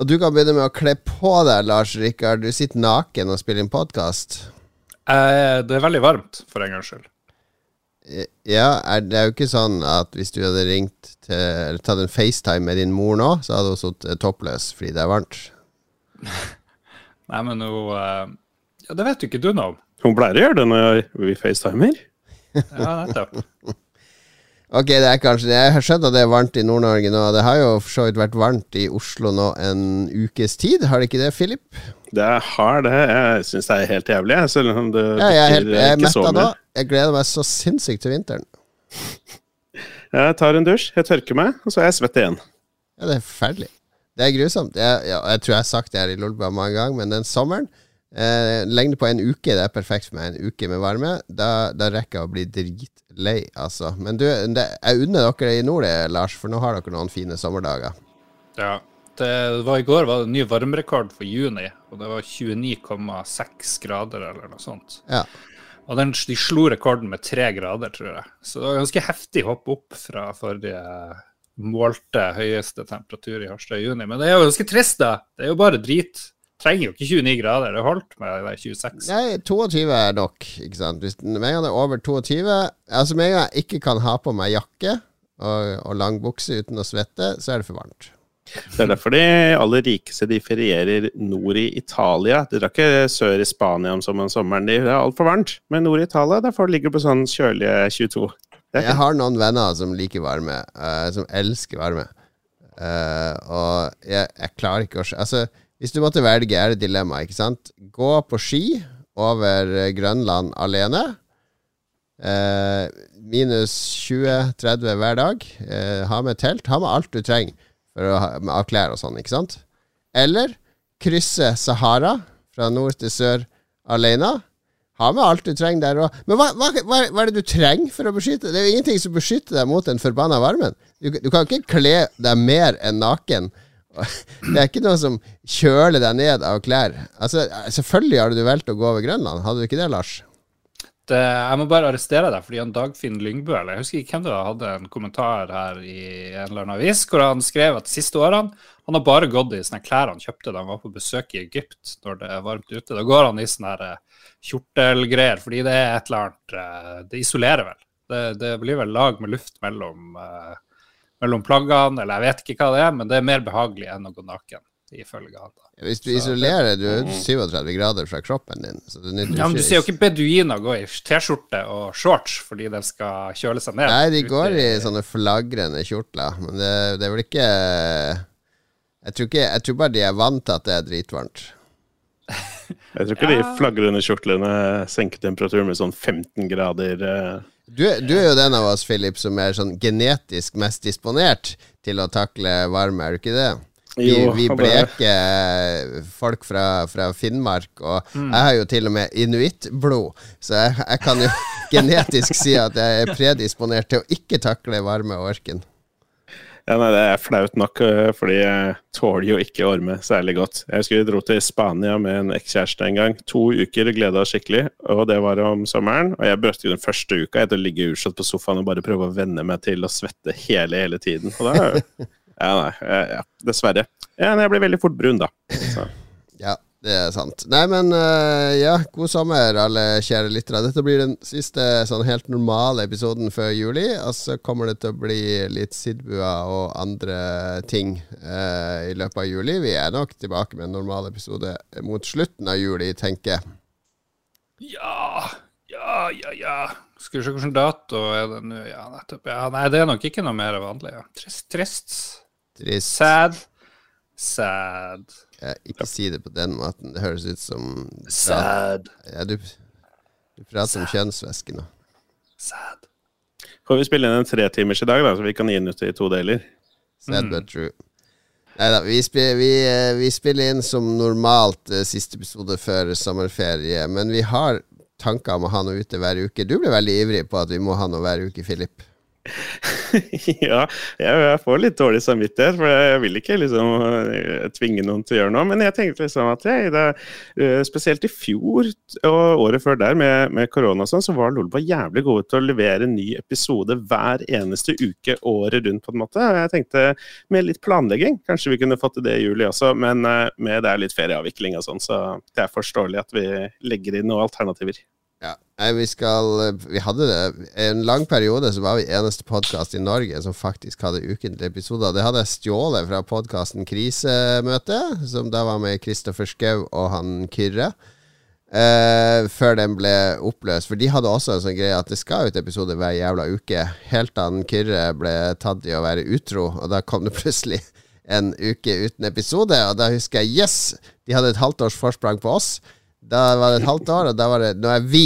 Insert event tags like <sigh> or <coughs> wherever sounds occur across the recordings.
Og du kan begynne med å kle på deg, Lars Rikard. Du sitter naken og spiller inn podkast. Eh, det er veldig varmt, for en gangs skyld. Ja, er, det er jo ikke sånn at hvis du hadde ringt til Eller tatt en FaceTime med din mor nå, så hadde hun sittet toppløs fordi det er varmt. <laughs> Nei, men nå eh, Ja, det vet jo ikke du noe om. Hun pleier å gjøre det når vi facetimer. Ja, nettopp. <laughs> Ok, det er kanskje Jeg har skjønt at det er varmt i Nord-Norge nå. Det har jo for så vidt vært varmt i Oslo nå en ukes tid, har det ikke det, Philip? Det har det. Jeg syns det er helt jævlig, selv om det Ja, jeg er, helt, jeg er metta nå. Jeg gleder meg så sinnssykt til vinteren. <laughs> Jeg tar en dusj, jeg tørker meg, og så er jeg svett igjen. Ja, det er forferdelig. Det er grusomt. Jeg, ja, jeg tror jeg har sagt det her i Lolbua mange ganger, men den sommeren eh, Lengde på en uke, det er perfekt for meg. En uke med varme. Da, da rekker jeg å bli dritlei, altså. Men du, det, jeg unner dere i nord, det, Lars, for nå har dere noen fine sommerdager. Ja. Det var I går var det en ny varmerekord for juni, og det var 29,6 grader eller noe sånt. Ja. Og den, de slo rekorden med tre grader, tror jeg. Så det var ganske heftig hopp opp fra forrige målte høyeste temperatur i Harstad i juni. Men det er jo ganske trist, da. Det er jo bare drit. Trenger jo ikke 29 grader. Det holdt med det 26. Nei, 22 er nok, ikke sant. Hvis med en det er over 22 Altså med en gang jeg ikke kan ha på meg jakke og, og lang bukse uten å svette, så er det for varmt. Det er derfor de aller rikeste de ferierer nord i Italia. De drar ikke sør i Spania om sommeren. Det er altfor varmt. Men nord i Italia, derfor ligger det på sånn kjølige 22. Er Jeg har noen venner som liker varme, uh, som elsker varme. Uh, og jeg, jeg klarer ikke å Altså, hvis du måtte velge, er det dilemma, ikke sant? Gå på ski over eh, Grønland alene. Eh, minus 20-30 hver dag. Eh, ha med telt. Ha med alt du trenger for å ha, med, klær og sånn, ikke sant? Eller krysse Sahara fra nord til sør alene. Ha med alt du trenger der òg. Men hva, hva, hva er det du trenger for å beskytte? Det er jo ingenting som beskytter deg mot den forbanna varmen. Du, du kan ikke kle deg mer enn naken. Det er ikke noe som kjøler deg ned av klær. Altså, Selvfølgelig hadde du valgt å gå over Grønland. Hadde du ikke det, Lars? Det, jeg må bare arrestere deg, fordi han Dagfinn Lyngbø eller jeg husker ikke hvem det var, hadde en kommentar her i en eller annen avis hvor han skrev at de siste årene han har bare gått i sånne klær han kjøpte da han var på besøk i Egypt når det er varmt ute. Da går han i sånne eh, kjortelgreier, fordi det er et eller annet eh, Det isolerer vel. Det, det blir vel lag med luft mellom, eh, mellom plaggene, eller jeg vet ikke hva det er, men det er mer behagelig enn å gå naken, ifølge han. da. Hvis du isolerer Du er 37 grader fra kroppen din. Så det nytter Ja, men Du ser jo ikke beduiner gå i T-skjorte og shorts fordi de skal kjøle seg ned. Nei, de går i i- sånne flagrende kjortler. Men det, det er vel ikke jeg tror, ikke jeg tror bare de er vant til at det er dritvarmt. Jeg tror ikke de flagrende kjortlene senker temperaturen med sånn 15 grader. eh. Du, du er jo den av oss, Philip, som er sånn genetisk mest disponert til å takle varme, er du ikke det? Vi, vi han bleker folk fra, fra Finnmark, og jeg har jo til og med inuittblod, så jeg, jeg kan jo <laughs> genetisk si at jeg er predisponert til å ikke takle varme og ørken. Ja, nei, Det er flaut nok, eh, fordi jeg tåler jo ikke orme særlig godt. Jeg husker vi dro til Spania med en ekskjæreste en gang. To uker gleda oss skikkelig, og det var om sommeren. Og jeg brøt jo den første uka etter å ligge utslått på sofaen og bare prøve å venne meg til å svette hele, hele tiden. Og da <laughs> Ja, nei. eh, Ja, dessverre. Ja, men jeg blir veldig fort brun, da. Så. Ja, det er sant. Nei, men uh, ja, god sommer, alle kjære lyttere. Dette blir den siste sånn helt normale episoden før juli. Og så kommer det til å bli litt Sidbua og andre ting uh, i løpet av juli. Vi er nok tilbake med en normal episode mot slutten av juli, tenker jeg. Ja, ja, ja, ja. Skal vi se hvilken dato er det nå? Ja, nettopp. Ja, nei, det er nok ikke noe mer vanlig. Ja. Trist. Trist. Trist. Sad. Sad. Ja, ikke si det på den måten. Det høres ut som Sad. ja, du, du prater om kjønnsvæske nå. Sad. Får vi spille inn en tretimers i dag, da, så vi kan gi den ut i to deler? Sad but true. Neida, vi, vi, eh, vi spiller inn som normalt eh, siste episode før sommerferie, men vi har tanker om å ha noe ute hver uke. Du ble veldig ivrig på at vi må ha noe hver uke, Philip. <laughs> ja, jeg, får litt dårlig samvittighet, for jeg vil ikke liksom eh, tvinge noen til å gjøre noe. Men jeg tenkte liksom at jeg, det, eh, spesielt i fjor og året før der med, med korona og sånn, så var Lolba jævlig gode til å levere en ny episode hver eneste uke året rundt, på en måte. Jeg tenkte med litt planlegging, kanskje vi kunne fått til det i juli også, men eh, med det er litt ferieavvikling og sånn, så det er forståelig at vi legger inn noen alternativer. Ja, vi skal Vi hadde det En lang periode så var vi eneste podkast i Norge som faktisk hadde ukentlige episoder. Det hadde jeg stjålet fra podkasten Krisemøte, som da var med Kristoffer Schou og han Kyrre. Eh, før den ble oppløst. For de hadde også en sånn greie at det skal ut episode hver jævla uke. Helt da Kyrre ble tatt i å være utro, og da kom det <laughs> plutselig en uke uten episode. Og da husker jeg yes! De hadde et halvt års forsprang på oss. Da var det et halvt år, og da var det Nå er vi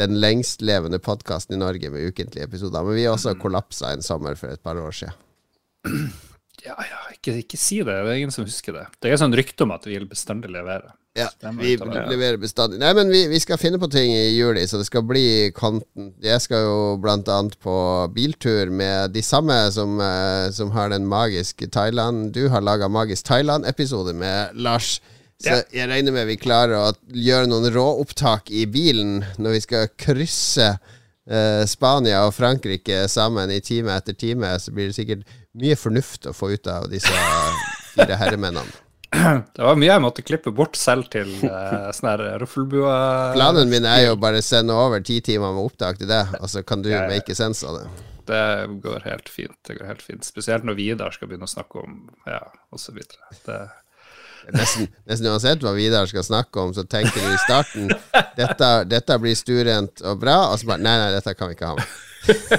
den lengstlevende podkasten i Norge med ukentlige episoder. Men vi også kollapsa en sommer for et par år siden. Ja, ja, ikke, ikke, si det. Det er ingen som husker det. Det er sånn rykte om at vi vil bestandig levere. Ja, vi leverer bestandig. Nei, men vi, vi, skal finne på ting i juli, så det skal bli content. Jeg skal jo blant annet på biltur med de samme som, uh, som har den magiske Thailand Du har laga Magisk Thailand-episode med Lars. Så jeg regner med vi klarer å gjøre noen råopptak i bilen når vi skal krysse uh, Spania og Frankrike sammen i time etter time. Så blir det sikkert mye fornuft å få ut av disse fire herremennene. <clears throat> Det var mye jeg måtte klippe bort selv til uh, sånn her ruffelbua Planen min er jo bare sende over ti timer med opptak til det, og så kan du ja, ja. make sense av det. Det går helt fint. Det går helt fint. Spesielt når Vidar skal begynne å snakke om ja, osv. Det Nesten, nesten, uansett hva Vidar skal snakke om, så tenker du i starten dette, dette blir stuerent og bra, og så bare Nei, nei, dette kan vi ikke ha med.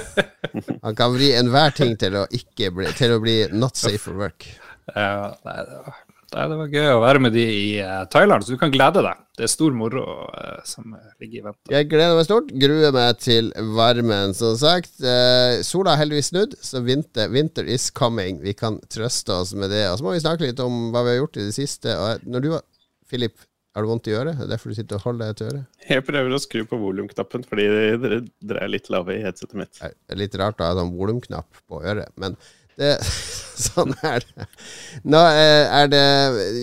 <laughs> Han kan vri enhver ting til å, bli, til å bli not safe for work. Ja, nei, det var Nei, det var gøy å være med de i uh, Thailand, så du kan glede deg. Det er stor moro uh, som ligger i vente. Jeg gleder meg stort. Gruer meg til varmen, som sagt. Uh, sola har heldigvis snudd, så winter, winter, is coming. Vi kan trøste oss med det. Og så må vi snakke litt om hva vi har gjort i det siste. Og når du var Philip, har du vondt i øret? Det er derfor du sitter og holder deg til øret? Jeg prøver å skru på volumknappen, fordi dere er litt lave i headsetet mitt. Det er litt rart å ha sånn volumknapp på øret, men det, <laughs> sånn er det. Nå eh, er det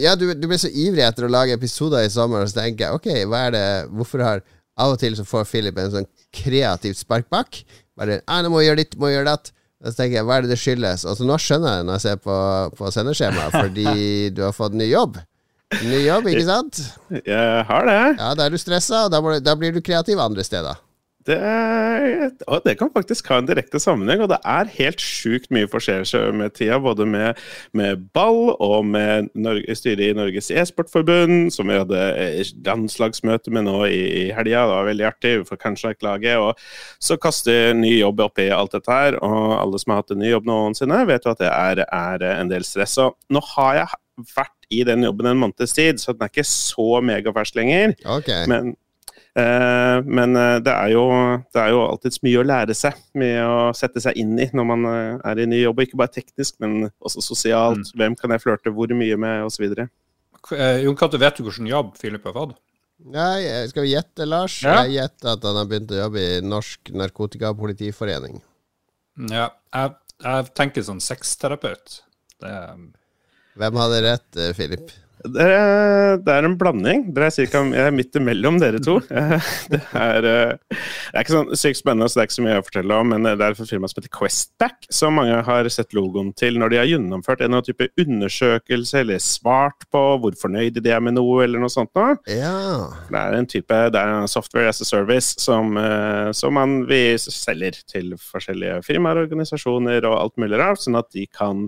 Ja, du, du, ble så ivrig etter å lage episoder i sommer, og så tenker jeg ok, hva er det Hvorfor har Av og til så får Philip en sånn kreativt spark bak. Bare ah, 'Nå må jeg gjøre ditt, må jeg gjøre datt'. Og så tenker jeg, hva er det det skyldes? Altså Nå skjønner jeg det når jeg ser på, på sendeskjemaet, <laughs> fordi du har fått ny jobb. Ny jobb, ikke sant? Jeg har det. Ja, Da er du stressa, og da, må, da blir du kreativ andre steder. Det, det, kan faktisk ha en direkte sammenheng, og det er helt sjukt mye forskjell med tida. Både med, med, ball og med Norge, styret i Norges e-sportforbund, som vi hadde eh, landslagsmøte med nå i, i helga. Det var veldig artig. Vi får kanskje ikke laget Og så kaster ny jobb oppi alt dette her, og alle som har hatt en ny jobb noensinne, vet jo at det er, er en del stress. Og nå har jeg vært i den jobben en måneds tid, så den er ikke så megafersk lenger. Okay. Men men eh, det er, jo, det er jo alltids mye å lære seg med å sette seg inn i når man eh, er i ny jobb. Ikke bare teknisk, men også sosialt. Mm. Hvem kan jeg flørte hvor mye med, osv. Jon Katte, vet du hvilken jobb Philip har fått? Nei, skal vi gjette, Lars? Ja. Jeg gjetter at han har begynt å jobbe i Norsk Narkotikapolitiforening. Ja, jeg, jeg tenker sånn sexterapeut. Det... Hvem hadde rett, Philip? Det er, det er, en blanding. Dere er cirka, jeg er midt imellom dere to. <laughs> Det er, eh, det er ikke sånn sykt spennende, så det er ikke så mye å fortelle om, men det er et firma som heter Questback, som mange har sett logoen til når de har gjennomført en type undersøkelse eller svart på hvor fornøyde de er med noe, eller noe sånt noe. Ja. Det er en type det er en software as a service som, eh, som man vi selger til forskjellige firmaer, organisasjoner og alt mulig rart, sånn at de kan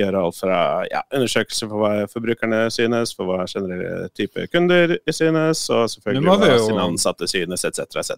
gjøre alt fra ja, undersøkelser for hva forbrukerne synes synes, for hva generelle type kunder synes, og selvfølgelig hva jo, sine ansatte synes, etc. etc.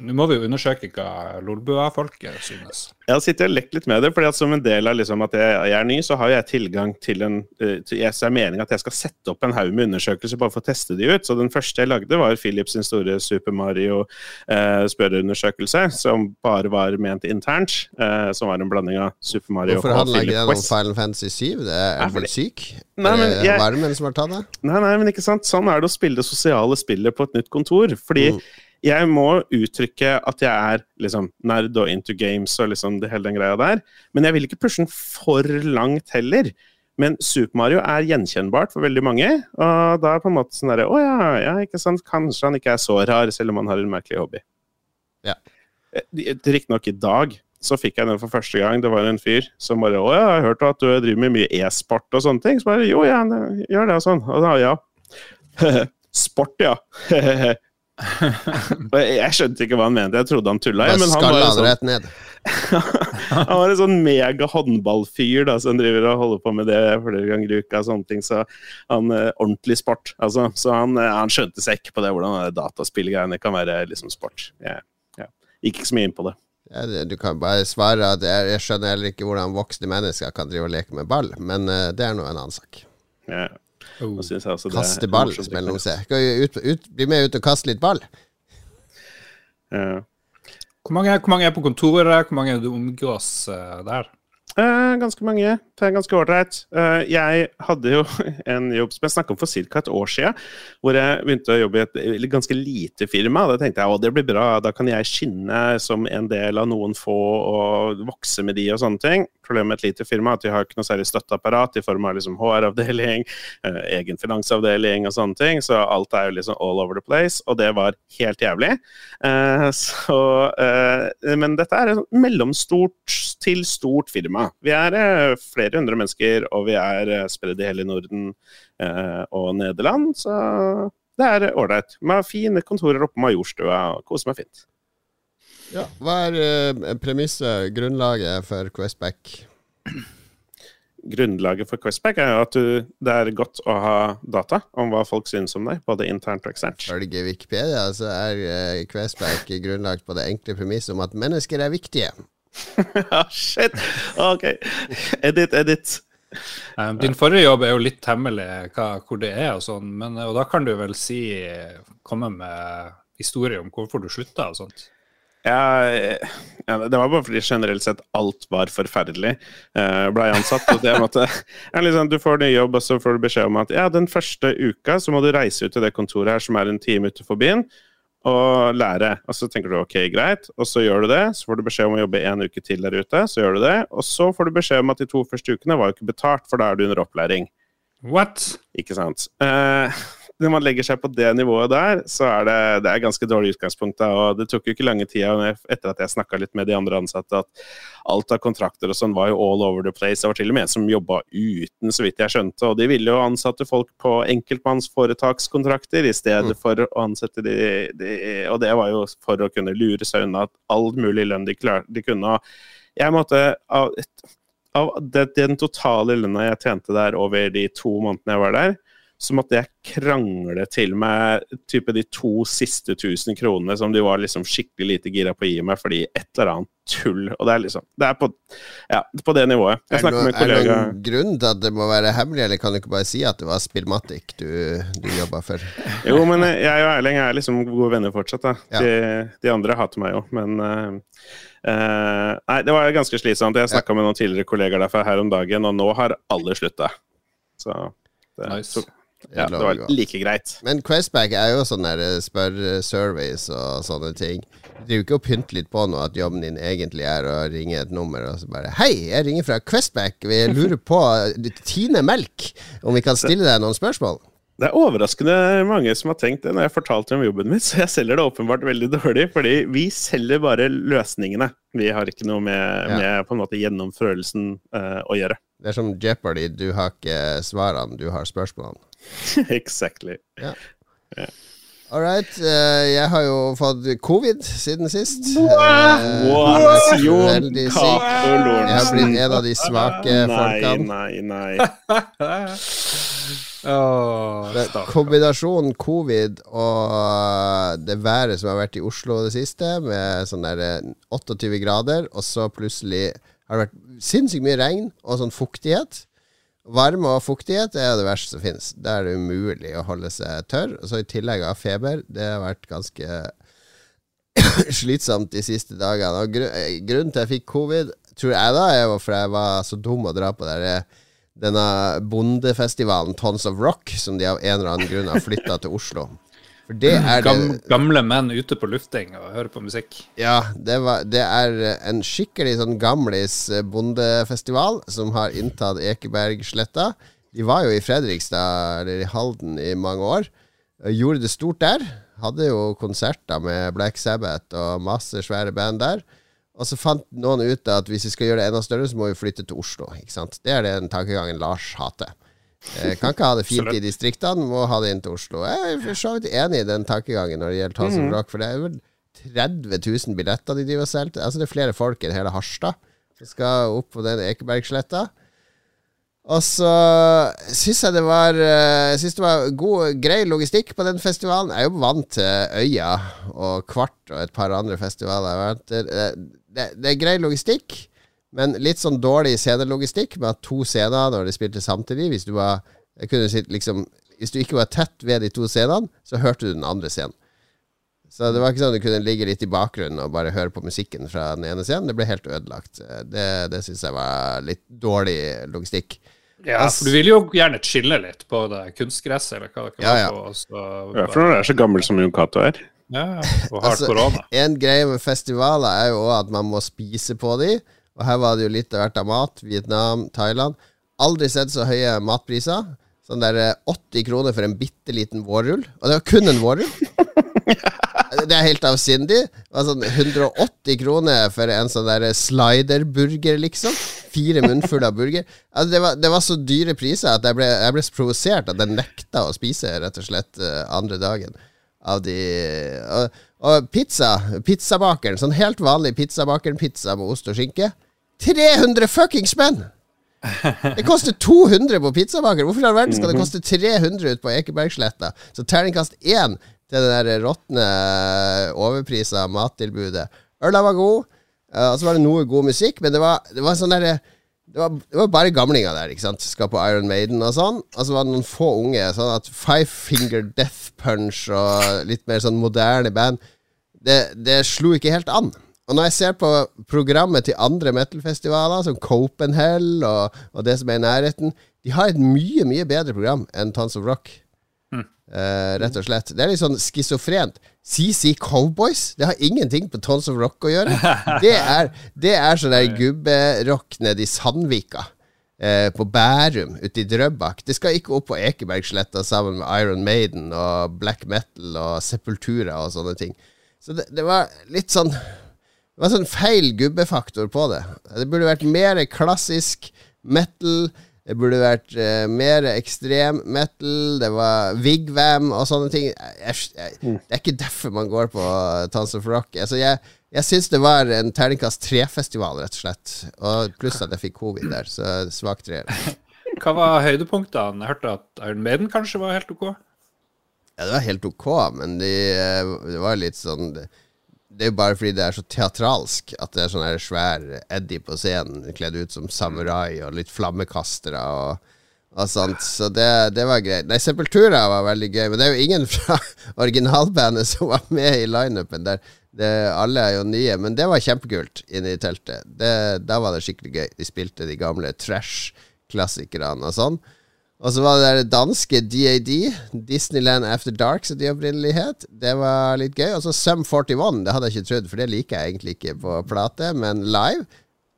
Nå må vi jo undersøke hva Lolbua-folket synes. Jeg har sittet og lekt litt med det, fordi at som en del av liksom at jeg, jeg, er ny, så har jeg tilgang til en eh, til, Så er meninga at jeg skal sette opp en haug med undersøkelser bare for å teste de ut. Så den første jeg lagde, var Philips sin store Super Mario-spørreundersøkelse, eh, som bare var ment internt. Eh, som var en blanding av Super Mario Hvorfor og Philip West. Hvorfor han legger det om Final Fantasy 7? Det er, er vel syk? Nei, men jeg, varmen som har tatt det? Nei, nei, men ikke sant. Sånn er det å spille det sosiale spillet på et nytt kontor. Fordi mm jeg må uttrykke at jeg er liksom nerd og into games og liksom det hele den greia der, men jeg vil ikke pushe den for langt heller. Men Super Mario er gjenkjennbart for veldig mange, og da er det på en måte sånn derre Å ja, ja, ikke sant, kanskje han ikke er så rar, selv om han har en merkelig hobby. Ja. Eh, Riktignok i dag så fikk jeg den for første gang. Det var en fyr som bare 'Å ja, jeg har hørt at du driver med mye e-sport og sånne ting.' Så bare 'Jo, ja, gjør det', og sånn. Og da, ja. <laughs> Sport, ja. <laughs> Jeg jeg skjønte ikke hva han mente. Jeg trodde han tulla. Bare Men han var, sånn, rett ned. <laughs> han var en sånn mega håndballfyr da, som driver og holder på med det flere ganger i uka. sånne ting, Så han eh, ordentlig sport. Altså, så han, eh, han skjønte seg ikke på det, hvordan dataspillgreiene kan være liksom sport. Jeg, jeg gikk ikke så mye inn på det. Du kan bare svare at jeg, jeg skjønner heller ikke hvordan voksne mennesker kan drive og leke med ball, men eh, det er nå en annen sak. Ja, Oh. Kaste ball, mellom seg. Skal vi ut, ut, bli med ut og kaste litt ball? Ja. Hvor, mange, hvor mange er på kontoret? Hvor mange er det omgås eh, der? Eh, ganske mange. Det er ganske ålreit. Eh, jeg hadde jo <laughs> en jobb som jeg snakka om for ca. et år siden, hvor jeg begynte å jobbe i et ganske lite firma. Da tenkte jeg å det blir bra, da kan jeg skinne som en del av noen få og vokse med de og sånne ting. Problemet med et lite firma at de har ikke noe særlig støtteapparat i form av liksom HR-avdeling, eh, egen finansavdeling og sånne ting, så alt er jo liksom all over the place, og det var helt jævlig. Eh, så, eh, men dette er et mellomstort til stort firma. Vi er flere hundre mennesker, og vi er spredd i hele Norden og Nederland, så det er ålreit. Har fine kontorer oppe på Majorstua koser meg fint. Ja. Hva er uh, premisset, grunnlaget for Questback? Grunnlaget for Questback er jo at du, det er godt å ha data om hva folk synes om deg, både internt og eksternt. Ifølge Wikipedia så er uh, Questback grunnlagt på det enkle premisset om at mennesker er viktige. Ja, <laughs> shit! Ok. Edit, edit. Um, Din forrige jobb er jo litt hemmelig hva, hvor det er, og sånn, men, og da kan du vel si komme med historie om hvorfor du slutta og sånt. Ja, det var bare fordi generelt sett alt var forferdelig. Uh, Blei ansatt. Og det måtte, <laughs> liksom, du får ny jobb, og så får du beskjed om at ja, den første uka så må du reise ut til det kontoret her som er en time utenfor byen, og lære. Og så tenker du ok, greit, og så gjør du det. Så får du beskjed om å jobbe en uke til der ute, så gjør du det. Og så får du beskjed om at de to første ukene var jo ikke betalt, for da er du under opplæring. What? Ikke sant. Eh, når man legger seg på det nivået der, så er det, det er ganske dårlig utgangspunkt. Da, og det tok jo ikke lange tida etter at jeg snakka litt med de andre ansatte, at alt av kontrakter og sånn var jo all over the place. Det var til og med en som jobba uten, så vidt jeg skjønte. Og de ville jo ansatte folk på enkeltmannsforetakskontrakter i stedet Mm. for å ansette de, de Og det var jo for å kunne lure seg unna at all mulig lønn de, klar, de kunne. Og jeg måtte av, av den totale lønna jeg tjente der over de to månedene jeg var der, så måtte jeg krangle til meg type de to siste tusen kronene som de var liksom skikkelig lite gira på å gi meg fordi et eller annet tull. Og det er liksom Det er på, ja, på det nivået. Jeg Er snakker med en er det noen grunn til at det må være hemmelig, eller kan du ikke bare si at det var Spillmatic du, du jobba for? Jo, men jeg og Erling er liksom gode venner fortsatt, da. Ja. De, de andre hater meg jo, men uh, uh, Nei, det var ganske slitsomt. Jeg snakka med noen tidligere kollegaer derfra her om dagen, og nå har alle slutta. Så det, Nice. tok- ja, det var like greit. Men Questback er jo sånn der spørresurveys og sånne ting. Du driver ikke og pynter litt på noe at jobben din egentlig er å ringe et nummer og så bare Hei, jeg ringer fra Questback. Vi lurer på Tine Melk, om vi kan stille deg noen spørsmål? Det er overraskende mange som har tenkt det når jeg fortalte om jobben min, <laughs> så jeg selger det åpenbart veldig dårlig, fordi vi selger bare løsningene. Vi har ikke noe med, Ja. med på en måte gjennomførelsen uh, å gjøre. Det er som Jeopardy, du har ikke svarene, du har spørsmålene. <laughs> exactly. All right. eh, jeg har jo fått covid siden sist. What? Veldig syk. Jeg har blitt en av de svake folkene. nei, nei. nei. Oh. Kombinasjonen covid og det været som har vært i Oslo det siste, med sånn der eh, 28 grader, og så plutselig har det vært sinnssykt mye regn og sånn fuktighet. Varme og fuktighet er det verste som finnes. Da er det umulig å holde seg tørr. Og så i tillegg av feber. Det har vært ganske <coughs> slitsomt de siste dagene. Og eh, grunnen til jeg fikk covid, tror jeg da, er jo for jeg var så dum å dra på der, eh, denne bondefestivalen Tons of Rock, som de av en eller annen grunn har flytta til Oslo. For det er Gam, det gamle menn ute på lufting og hører på musikk. Ja, det, var, det er en skikkelig sånn gamlis eh, bondefestival som har inntatt Ekebergsletta. De var jo i Fredrikstad, eller i Halden, i mange år. Gjorde det stort der. Hadde jo konserter med Black Sabbath og masse svære band der. Og så fant noen ut at hvis vi skal gjøre det enda større, så må vi flytte til Oslo. Ikke sant? Det er den tankegangen Lars hater. Eh, kan ikke ha det fint i distriktene, må ha det inn til Oslo. Jeg er for så vidt enig i den tankegangen når det gjelder Tons of Rock, for det er vel 30 000 billetter de driver og selger. Altså det er flere folk enn hele Harstad som skal opp på den Ekebergsletta. Og så syns jeg det var eh, Jeg synes det var god, grei logistikk på den festivalen. Jeg er jo vant til Øya og Kvart og et par andre festivaler. Det, det, det er grei logistikk, men litt sånn dårlig scenelogistikk med at to scener når de spilte samtidig. Hvis du, var, jeg kunne si, liksom, hvis du ikke var tett ved de to scenene, så hørte du den andre scenen. Så det var ikke sånn du kunne ligge litt i bakgrunnen og bare høre på musikken fra den ene scenen. Det ble helt ødelagt. Det, det syns jeg var litt dårlig logistikk. Ja, for du vil jo gjerne chille litt på det kunstgresset, eller hva det kan Ja, være. ja. på, Ja, for når du er så gammel som Jon Cato er. ja, ja, og har Altså, korona. En greie med festivaler er jo òg at man må spise på de. Og her var det jo litt av hvert av mat. Vietnam, Thailand. Aldri sett så høye matpriser. Sånn der eh, 80 kroner for en bitte liten vårrull. Og det var kun en vårrull. <laughs> Det er helt avsindig. Det var sånn 180 kroner for en sånn der sliderburger, liksom. Fire munnfulle av burger. Altså, det, var, det var så dyre priser at jeg ble, jeg ble så provosert at jeg nekta å spise, rett og slett, eh, andre dagen. Av de Og, og pizza. Pizzabakeren. Sånn helt vanlig pizzabakeren-pizza med ost og skinke. 300 fuckings spenn! Det koster 200 på pizzabakeren. Hvorfor i all verden skal det koste 300 ut på Ekebergsletta? Så terningkast én til det der råtne, overprisa mattilbudet. Øla var god, eh, og så var det noe god musikk, men det var, det var sånn derre det var, det var bare gamlinger der, ikke sant. Skal på Iron Maiden og sånn. Og så var det noen få unge. Sånn at Five Finger Death Punch og litt mer sånn moderne band, det, det slo ikke helt an. Og når jeg ser på programmet til andre metal-festivaler, som Copenhell og, og det som er i nærheten, de har et mye, mye bedre program enn Tons of Rock. Eh, rett og slett. Det er litt sånn schizofrent. CC Cowboys, det har ingenting på Tons of Rock å gjøre. Det er, det er sånn der gubberock nede i Sandvika. Eh, på Bærum, ute i Drøbak. Det skal ikke opp på Ekebergsletta sammen med Iron Maiden og black metal og Sepultura og sånne ting. Så det, det var litt sånn Det var sånn feil gubbefaktor på det. Det burde vært mer klassisk metal. Det burde vært eh, mer ekstrem metal. Det var wigwam og sånne ting. Jeg, jeg, det er ikke derfor man går på Tons of Rock. Altså, jeg jeg syns det var en terningkast tre-festival, rett og slett. Og pluss at jeg fikk covid der, så svak treer. <laughs> Hva var høydepunktene? Jeg hørte at Iron Maiden kanskje var helt OK? Ja, det var helt ok, men de, eh, det var litt sånn det, er jo bare fordi det er så teatralsk at det er sånn svær Eddie på scenen kledd ut som samurai og litt flammekastere og, og sånt. Så det, det var greit. Nei, Sepultura var veldig gøy, men det er jo ingen fra <laughs> originalbandet som var med i lineupen der. Det, alle er jo nye, men det var kjempekult inne i teltet. Det, da var det skikkelig gøy. De spilte de gamle trash-klassikerne og sånn. Og så var det der danske DAD, Disneyland After Dark, som de opprinnelig het. Det var litt gøy. Og så Sum 41, det hadde jeg ikke trodd, for det liker jeg egentlig ikke på plate, men live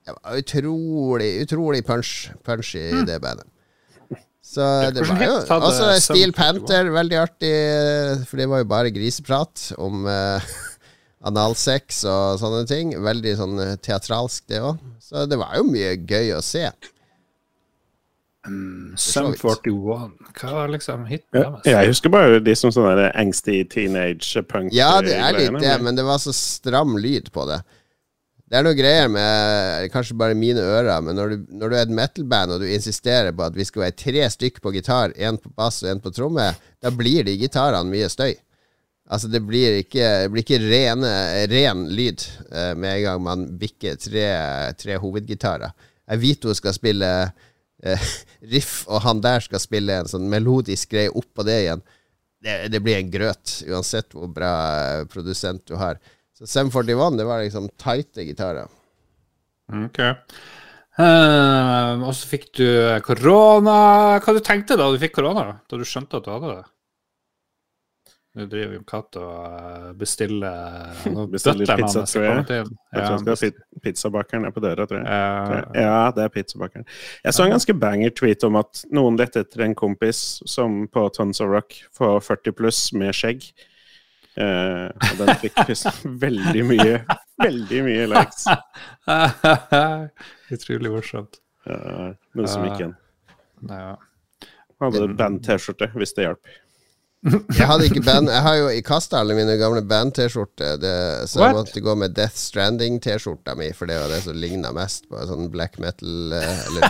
Det var utrolig, utrolig punch, punch i det bandet. Så det var jo Også Steel Panther, veldig artig, for det var jo bare griseprat om uh, <laughs> analsex og sånne ting. Veldig sånn eh, teatralsk, det òg. Så det var jo mye gøy å se. Sum 41. Hva var liksom hiten Ja, jeg husker bare de som sånne engstige angsty teenage-punk. Ja, det er litt det, men det var så stram lyd på det. Det er noe greier med Kanskje bare mine ører, men når du, når du er et metal-band og du insisterer på at vi skal være tre stykk på gitar, én på bass og én på tromme, da blir de gitarene mye støy. Altså, det blir ikke, det blir ikke rene, ren lyd eh, med en gang man bikker tre, tre hovedgitarer. Jeg vet hun skal spille <laughs> riff, og han der skal spille en sånn melodisk greie oppå det igjen. Det, det blir en grøt, uansett hvor bra eh, produsent du har. Så 741, det var liksom tighte gitarer. Ok. Uh, og så fikk du korona. Hva du tenkte da du fikk korona? Da du skjønte at du hadde det? Nå driver jo Katt og eh, bestiller <laughs> Bestiller pizza, tror jeg. Jeg ha pi- pizzabakeren er på døra, tror jeg. Ja, det er pizzabakeren. Jeg så en ganske banger tweet om at noen lette etter en kompis som på Tons of Rock på 40 pluss med skjegg. Uh, og den fikk <laughs> veldig mye, veldig mye likes. <laughs> Utrolig morsomt. Uh, noe som gikk igjen. Ja. Hadde band-T-skjorte, hvis det hjalp. <laughs> Jeg hadde ikke band Jeg har jo kasta alle mine gamle band-T-skjorter, det- så jeg What? måtte gå med Death Stranding-T-skjorta mi, for det var det som ligna mest på en sånn black metal eh, Eller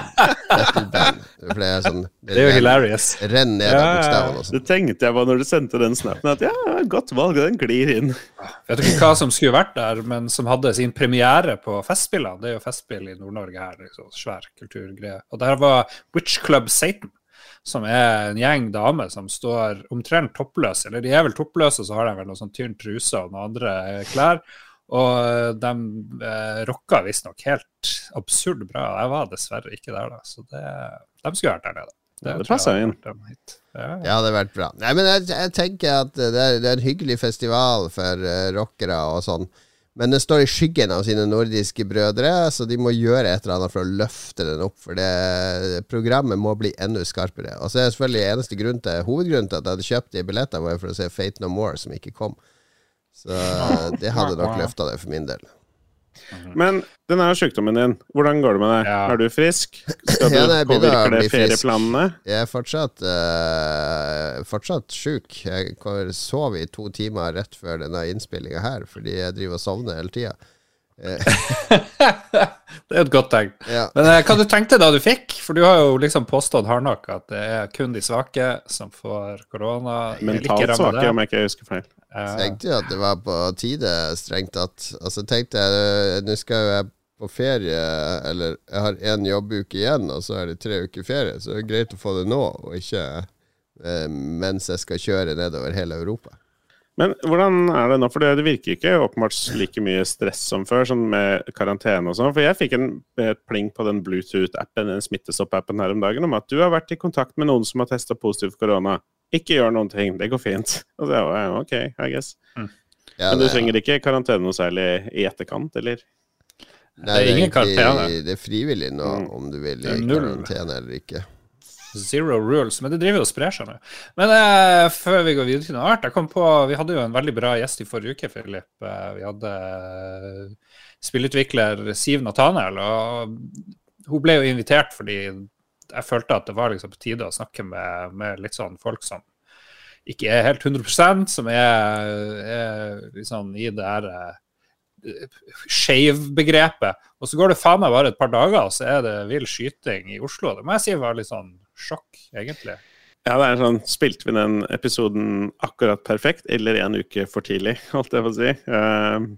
metal-band. For det er sånn <laughs> Det er jo hilarious. Renn ned av bokstavene og sånn. Det tenkte jeg bare når du sendte den snappen, at ja, godt valg, den glir inn. Jeg Vet ikke hva som skulle vært der, men som hadde sin premiere på Festspillene? Det er jo Festspill i Nord-Norge her, liksom, svær kulturgreie. Og der var Witch Club Satan, som er en gjeng damer som står omtrent toppløse. Eller de er vel toppløse, så har de vel noe sånn tynn truse og noen andre klær. Og de eh, rocka visstnok helt absurd bra. Jeg var dessverre ikke der, da. Så det, de skulle vært der nede. Det jeg passer inn. Ja, ja. Ja, det hadde vært bra. Nei, men jeg, jeg tenker at det er, det er en hyggelig festival for uh, rockere og sånn. Men den står i skyggen av sine nordiske brødre, så de må gjøre et eller annet for å løfte den opp. For det programmet må bli enda skarpere. Og så er det selvfølgelig eneste grunn til, hovedgrunnen til at jeg hadde kjøpt de billettene, var for å se Fate No More, som ikke kom. Så det hadde nok løfta det for min del. Men den er sykdommen din. Hvordan går det med deg? Ja. Er du frisk? Skal du Ja, nei, påvirke det ferieplanene? Jeg er fortsatt, uh, fortsatt sjuk. Jeg sov i to timer rett før denne innspillinga her, fordi jeg driver og sovner hele tida. <laughs> Det er et godt tegn. Ja. Men eh, hva du tenkte da du fikk? For du har jo liksom påstått hardnakk at det er kun de svake som får korona. Mentalt svake, om jeg ikke husker feil. Eh, Jeg tenkte jo at det var på tide, strengt tatt. Altså tenkte jeg øh, Nå skal jo jeg på ferie, eller jeg har én jobbuke igjen, og så er det tre uker ferie, så det er greit å få det nå, og ikke eh, mens jeg skal kjøre nedover hele Europa. Men hvordan er det nå? For det det virker ikke åpenbart like mye stress som før, sånn med karantene og sånn. For jeg fikk en, et pling på den Bluetooth-appen, den Smittestopp-appen her om dagen, om at du har vært i kontakt med noen som har testa positivt for korona. Ikke gjør noen ting, det går fint. <laughs> Og så var jeg OK, I guess. Ja, Men du det- trenger ikke karantene noe særlig i etterkant, eller? Nei, Det er ingen egentlig- karantene. Det er frivillig nå, Mm. om du vil i karantene eller ikke. Zero rules. Men det driver jo og sprer seg nå. Men eh, før vi går videre til noe annet, jeg kom på Vi hadde jo en veldig bra gjest i forrige uke, Philip. Eh, vi hadde eh, spillutvikler Siv Nathaniel, og hun ble jo invitert fordi jeg følte at det var liksom på tide å snakke med, med litt sånn folk som ikke er helt 100% som er, er liksom i det her eh, skeiv-begrepet. Og så går det faen meg bare et par dager, og så er det vill skyting i Oslo. Det må jeg si var litt sånn sjokk, egentlig. Ja, det er sånn Spilte vi den episoden akkurat perfekt, eller en uke for tidlig, <laughs> holdt jeg på å si. Uh,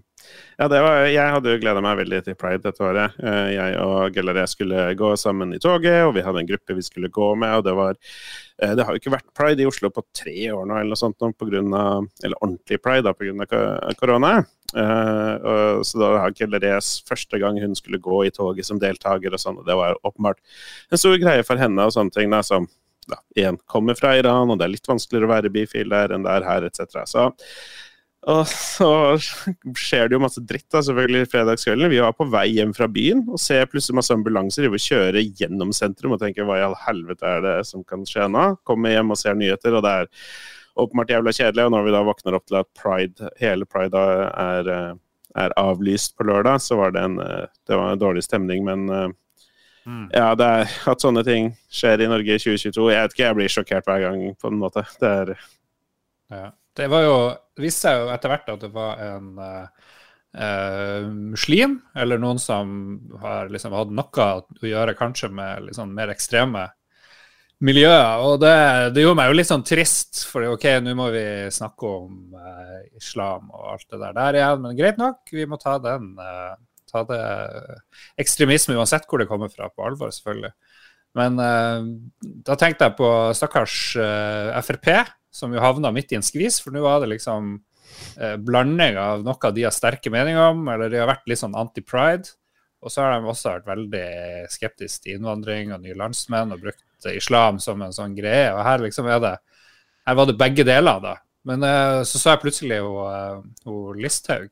ja, det var, jeg hadde jo gleda meg veldig til pride dette året. Uh, jeg og Gellaré skulle gå sammen i toget, og vi hadde en gruppe vi skulle gå med. og Det var, uh, det har jo ikke vært pride i Oslo på tre år nå, eller noe sånt, nå, på grunn av, eller ordentlig pride da, pga. korona. Eh, så da har Gellarés første gang hun skulle gå i toget som deltaker, og sånn, og det var åpenbart en stor greie for henne og sånne ting. som da, igjen kommer fra Iran, og det er litt vanskeligere å være bifil der enn det er her, etc. Så, og så skjer det jo masse dritt, da, selvfølgelig, fredagskvelden. Vi var på vei hjem fra byen og ser plutselig masse ambulanser drive og kjøre gjennom sentrum og tenker hva i all helvete er det som kan skje nå? Kommer hjem og ser nyheter, og det er åpenbart jævla kjedelig. Og når vi da våkner opp til at pride, hele pride er, eh, er avlyst på lørdag, så var det en, eh, det var en dårlig stemning, men eh, Mm. ja, det er at sånne ting skjer i Norge i 2022. Jeg vet ikke, jeg blir sjokkert hver gang, på en måte. Det er Ja. Det var jo, viste seg jo etter hvert at det var en eh, eh, muslim, eller noen som har liksom hatt noe å gjøre kanskje med liksom mer ekstreme miljøer. Og det, det gjorde meg jo litt sånn trist, for ok, nå må vi snakke om eh, islam og alt det der der igjen, men greit nok, vi må ta den eh, ta det ekstremisme, uansett hvor det kommer fra, på alvor, selvfølgelig. Men eh, da tenkte jeg på stakkars eh, Frp, som jo havna midt i en skvis, for nå var det liksom eh, blanding av noe de har sterke meninger om, eller de har vært litt sånn anti-pride. Og så har de også vært veldig skeptiske til innvandring og nye landsmenn og brukt islam som en sånn greie. Og her liksom er det Her var det begge deler, da. Men uh, så så jeg plutselig hun Listhaug.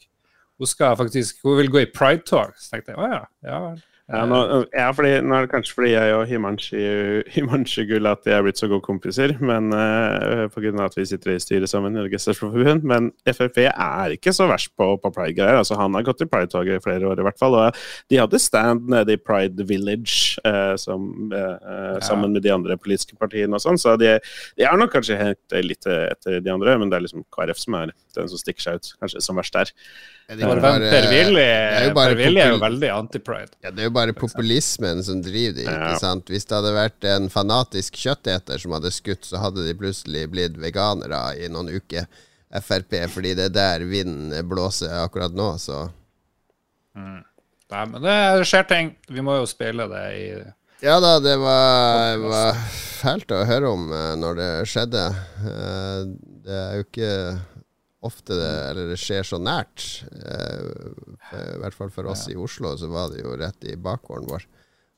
Hun skal faktisk, hun vil gå i pride-tog. Så tenkte jeg å ja, ja vel. Ja, nå, ja, fordi, nå er det kanskje fordi jeg og Himanshi Gull at Gulati er blitt så gode kompiser, men uh, pga. at vi sitter i styret sammen, Norges Forbund. Men Frp er ikke så verst på, på pride-greier. Altså, han har gått i pride-toget i flere år, i hvert fall. Og de hadde stand nede i Pride Village uh, som, uh, ja. sammen med de andre politiske partiene og sånn, så de, de er nok kanskje helt litt etter de andre, men det er liksom KrF som er den som stikker seg ut, kanskje som verst der. Venn Per Willy er, jo veldig anti-pride. Ja, det er jo bare populismen som driver de, ikke sant. Hvis det hadde vært en fanatisk kjøtteter som hadde skutt, så hadde de plutselig blitt veganere i noen uker. Frp, fordi det er der vinden blåser akkurat nå, så mm. Nei, men det skjer ting. Vi må jo speile det i ja da, det var, var fælt å høre om eh, når det skjedde. Eh, det er jo ikke ofte det, eller det skjer så nært. Eh, I hvert fall for oss i Oslo, så var det jo rett i bakgården vår.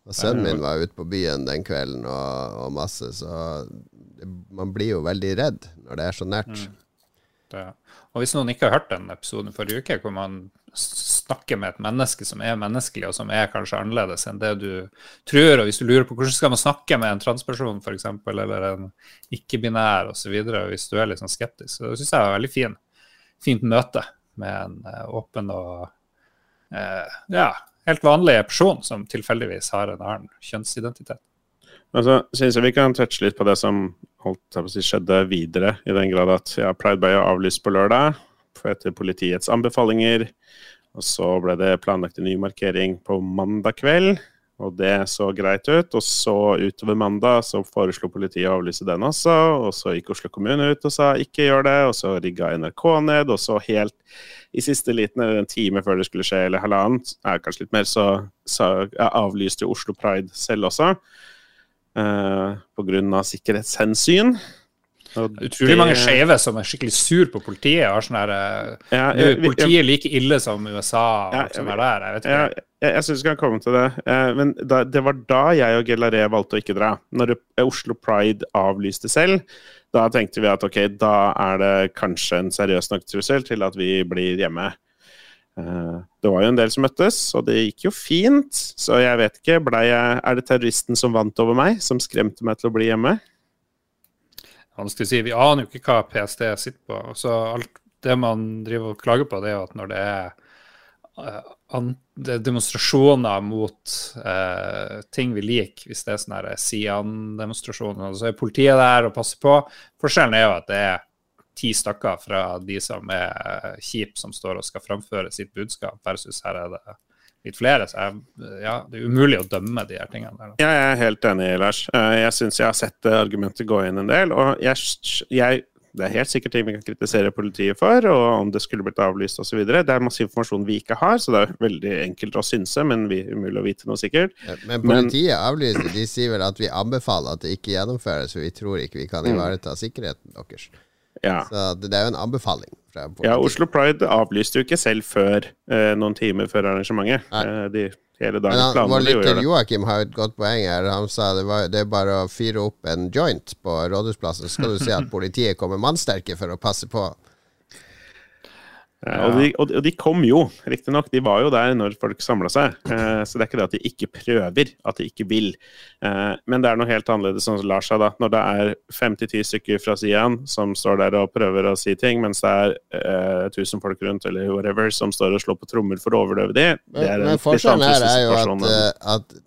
Og sønnen min var ute på byen den kvelden og, og masse, så det, man blir jo veldig redd når det er så nært. Mm. Og hvis noen ikke har hørt den episoden forrige uke, hvor man snakker med et menneske som er menneskelig, og som er kanskje annerledes enn det du tror, og hvis du lurer på hvordan skal man snakke med en transperson f.eks., eller en ikke-binær osv., hvis du er litt sånn skeptisk, så syns jeg var veldig fin fint møte med en uh, åpen og uh, ja, helt vanlig person som tilfeldigvis har en annen kjønnsidentitet. Altså, synes jeg Vi kan touche litt på det som si, skjedde videre, i den grad at ja, Pride ble avlyst på lørdag etter politiets anbefalinger. Og så ble det planlagt en ny markering på mandag kveld. Og det så greit ut. Og så utover mandag så foreslo politiet å avlyse den også. Og så gikk Oslo kommune ut og sa ikke gjør det. Og så rigga NRK ned. Og så helt i siste liten, en time før det skulle skje, eller halvannet, er kanskje litt mer, så, så avlyste Oslo Pride selv også. Uh, av sikkerhetshensyn. Utrolig mange skeive som er skikkelig sur på politiet. Har sånn eh, ja, jeg, Politiet er like ille som USA ja, som er der. Jeg vet ikke. Ja, jeg, jeg syns vi kan komme til det. Eh, men da, det var da jeg og Gelaré valgte å ikke dra. Når Oslo Pride avlyste selv, da tenkte vi at ok, da er det kanskje en seriøs nok trussel til at vi blir hjemme. Eh, det var jo en del som møttes, og det gikk jo fint. Så jeg vet ikke, jeg, er det terroristen som vant over meg, som skremte meg til å bli hjemme? Vanskelig å si. Vi aner jo ikke hva PST sitter på. Så alt det man driver og klager på, det er jo at når det er uh, demonstrasjoner mot eh, ting vi liker, hvis det er sånne Sian-demonstrasjoner, så er politiet der og passer på. Forskjellen er jo at det er ti stykker fra de som er uh, kjipe, som står og skal framføre sitt budskap, versus her er det litt flere. Så jeg, ja, det er umulig å dømme de her tingene. Der, jeg er helt enig, Lars. Eh, jeg syns jeg har sett argumentet gå inn en del. Og jeg, jeg, det er helt sikkert ting vi kan kritisere politiet for, og om det skulle blitt avlyst osv. Det er masse informasjon vi ikke har, så det er veldig enkelt å synse, men vi, umulig å vite noe sikkert. Ja, men politiet men, avlyser. De sier vel at vi anbefaler at det ikke gjennomføres, for vi tror ikke vi kan mm. ivareta sikkerheten deres. Ja. Så det, det er jo en anbefaling. Ja, Oslo Pride avlyste jo ikke selv før eh, noen timer før arrangementet. Eh, de, hele dagen Men han, Vår lytter Joakim har et godt poeng her. Han sa det, var, det er bare å fyre opp en joint på Rådhusplassen, så skal du se at politiet kommer mannsterke for å passe på. Ja. Og, de, og, de, kom jo, riktignok. De var jo der når folk samla seg. Eh, så det er ikke det at de ikke prøver, at de ikke vil. Eh, men det er noe helt annerledes, som Lars seg, da. Når det er fem til ti stykker fra Sian som står der og prøver å si ting, mens det er eh, tusen folk rundt eller whatever som står og slår på trommer for å overdøve de. Det er men, men forskjellen her er jo at, eh, at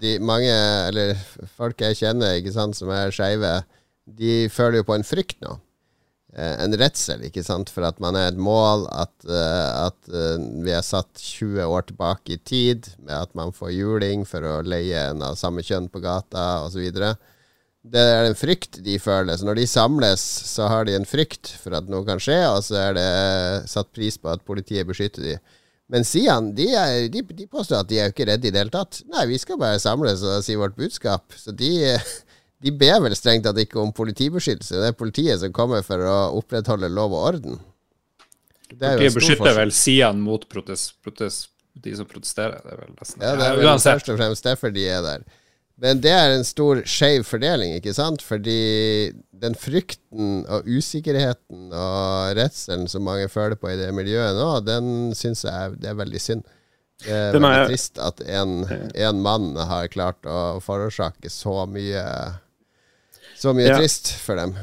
de mange, eller folk jeg kjenner ikke sant, som er skeive, de føler jo på en frykt nå. Eh, en redsel ikke sant, for at man er et mål, at, uh, at uh, vi er satt 20 år tilbake i tid, med at man får juling for å leie en av samme kjønn på gata osv. Det er en frykt de føler. Så når de samles, så har de en frykt for at noe kan skje, og så er det satt pris på at politiet beskytter de. Men Sian de, er, de, de påstår at de er ikke redde i det hele tatt. Nei, vi skal bare samles og si vårt budskap. Så de de ber vel strengt tatt ikke om politibeskyttelse. Det er politiet som kommer for å opprettholde lov og orden. Politiet beskytter vel sidene mot protest, protest, de som protesterer. Det er vel nesten. Ja, det er vel først og fremst derfor de er der. Men det er en stor skeiv fordeling, ikke sant? Fordi den frykten og usikkerheten og redselen som mange føler på i det miljøet nå, den syns jeg det er veldig synd. Det er er- veldig trist at en, en mann har klart å forårsake så mye Så mye Ja. trist for dem.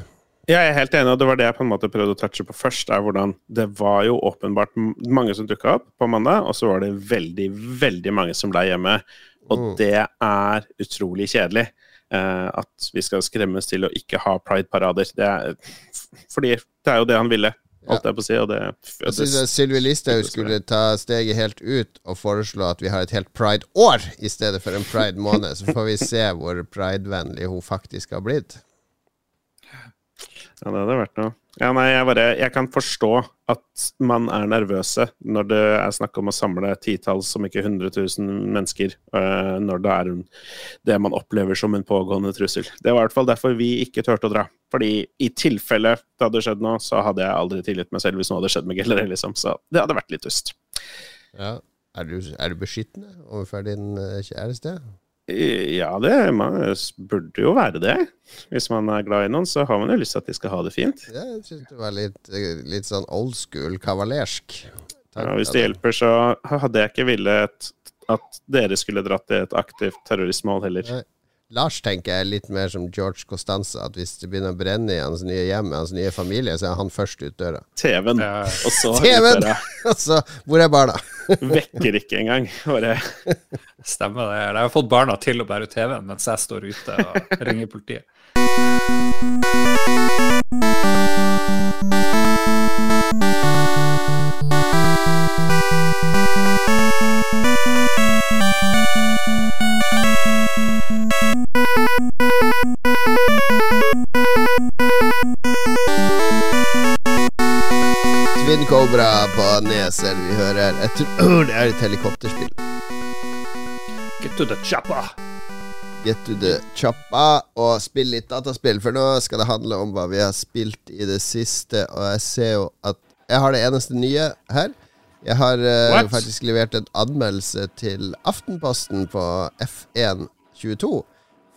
Jeg er helt enig, og det var det jeg på en måte prøvde å touche på først. er hvordan Det var jo åpenbart mange som dukka opp på mandag, og så var det veldig, veldig mange som ble hjemme. Og Mm. det er utrolig kjedelig. Eh, at vi skal skremmes til å ikke ha pride-parader. Er Fordi det er jo det han ville, holdt jeg på å si. Og det, Jeg syns Sylvi Listhaug skulle ta steget helt ut og foreslå at vi har et helt pride-år i stedet for en pride-måned. Så får vi se hvor pridevennlig hun faktisk har blitt. Ja, det hadde vært noe. Ja, nei, jeg, bare, jeg kan forstå at man er nervøse når det er snakk om å samle titalls, om ikke 100 000 mennesker, øh, når det er det man opplever som en pågående trussel. Det var i hvert fall derfor vi ikke turte å dra. Fordi i tilfelle det hadde skjedd noe, så hadde jeg aldri tilgitt meg selv hvis noe hadde skjedd med Gelleré, liksom. Så det hadde vært litt dust. Ja. Er, du, er du beskyttende overfor din eh, kjæreste? Ja, det man burde jo være det. Hvis man er glad i noen, så har man jo lyst til at de skal ha det fint. Ja, jeg syns det var litt, eh, litt sånn old school kavalersk. Ja, hvis det det. hjelper, så hadde jeg ikke villet at dere skulle dratt i et aktivt terroristmål heller. Nei. Lars tenker jeg er litt mer som George Costanza. At hvis det begynner å brenne i hans nye hjem, i hans nye familie, så er han først ut døra. TV-en, Ja. og så TV-en! <laughs> og så hvor er barna? <laughs> Vekker ikke engang. Bare Stemmer det. Jeg har fått barna til å bære TV-en mens jeg står ute og ringer politiet. Twin Cobra på Neser vi hører. Jeg tror <clears throat> det er et helikopterspill. Get to the chopper! Get to the choppa og spill litt dataspill, for nå skal det handle om hva vi har spilt i det siste. Og jeg ser jo at jeg har det eneste nye her. Jeg har uh, faktisk levert en anmeldelse til Aftenposten på F122.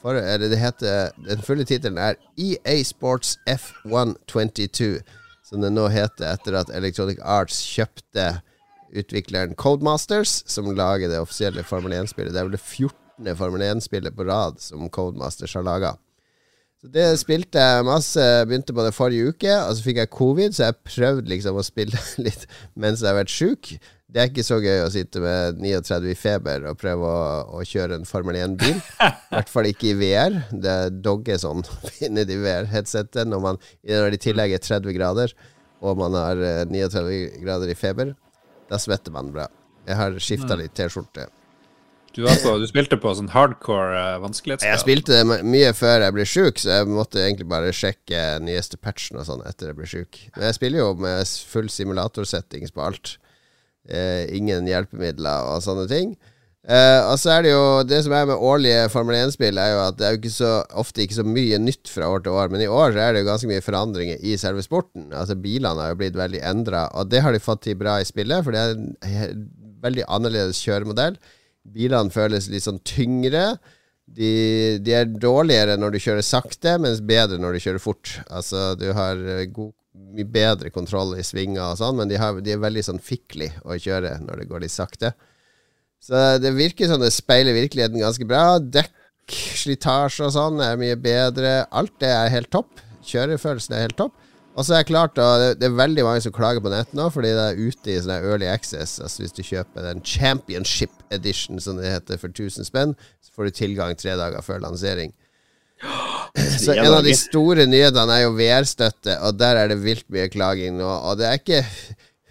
For eller det heter Den fulle tittelen er EA Sports F122. Som det nå heter etter at Electronic Arts kjøpte utvikleren Codemasters, som lager det offisielle Formel 1-spillet. Det er vel det 14. Formel 1-spillet på rad som Codemasters har laga. Så det spilte jeg masse. Begynte på det forrige uke, og så fikk jeg covid, så jeg prøvde liksom å spille <laughs> litt mens jeg har vært sjuk. Det er ikke så gøy å sitte med 39 i feber og prøve å, å kjøre en Formel 1-bil. I hvert fall ikke i VR. Det dogger sånn <laughs> inni de VR-headsetet når, man- når det i tillegg er 30 grader, og man har eh, 39 grader i feber. Da svetter man bra. Jeg har skifta litt T-skjorte. Du, på, du spilte på sånn hardcore uh, vanskelighetsgrad. Jeg spilte mye før jeg ble sjuk, så jeg måtte egentlig bare sjekke nyeste patchen og sånn etter jeg ble sjuk. Men jeg spiller jo med full simulatorsettings på alt. Uh, ingen hjelpemidler og sånne ting. Uh, og så er det jo Det som er med årlige Formel 1-spill, er jo at det er jo ikke så ofte ikke så mye nytt fra år til år. Men i år så er det jo ganske mye forandringer i selve sporten. Altså Bilene har jo blitt veldig endra, og det har de fått til bra i spillet, for det er en veldig annerledes kjøremodell. Bilene føles litt sånn tyngre. De, de er dårligere når du kjører sakte, mens bedre når du kjører fort. Altså, du har eh, god, mye bedre kontroll i svinger og sånn, men de, har, de er veldig sånn fikli å kjøre når det går litt sakte. Så det virker som det speiler virkeligheten ganske bra. Dekk, slitasje og sånn er mye bedre. Alt det er helt topp. Kjørefølelsen er helt topp. Og så er det klart da, det, er veldig mange som klager på nett nå, fordi det er ute i sånne early access. Altså Hvis du kjøper den championship edition, som det heter, for 1000 spenn, så får du tilgang tre dager før lansering. <gasps> Så en av de store nyhetene er jo VR-støtte, og der er det vilt mye klaging nå. Og det er ikke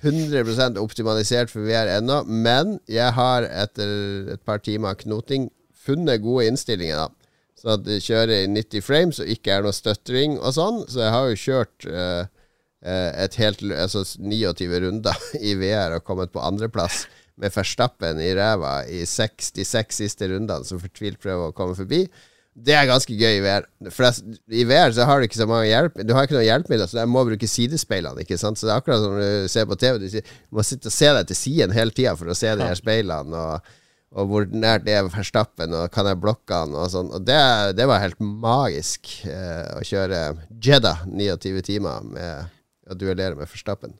100% optimalisert for VR ennå, men jeg har etter et par timer knoting funnet gode innstillinger, da. Så at det kjører i 90 frames og ikke er noe støttring og sånn. Så jeg har jo kjørt eh, et helt altså 29 runder <laughs> i VR og kommet på andreplass med Verstappen i ræva i 66 siste rundene, som fortvilt prøver å komme forbi. Det er ganske gøy i VR. For I VR så har du ikke så mange hjelp Du har ikke noe hjelpemidler, så jeg må bruke sidespeilene. Ikke sant? Så det er akkurat som du ser på TV. Du du må sitte og se deg til siden hele tida for å se de her <laughs> speilene. Og, og hvor nært det er Verstappen, og kan jeg blokke han, og sånn. Og det, det var helt magisk eh, å kjøre Jeddah 29 timer med å duellere med Verstappen.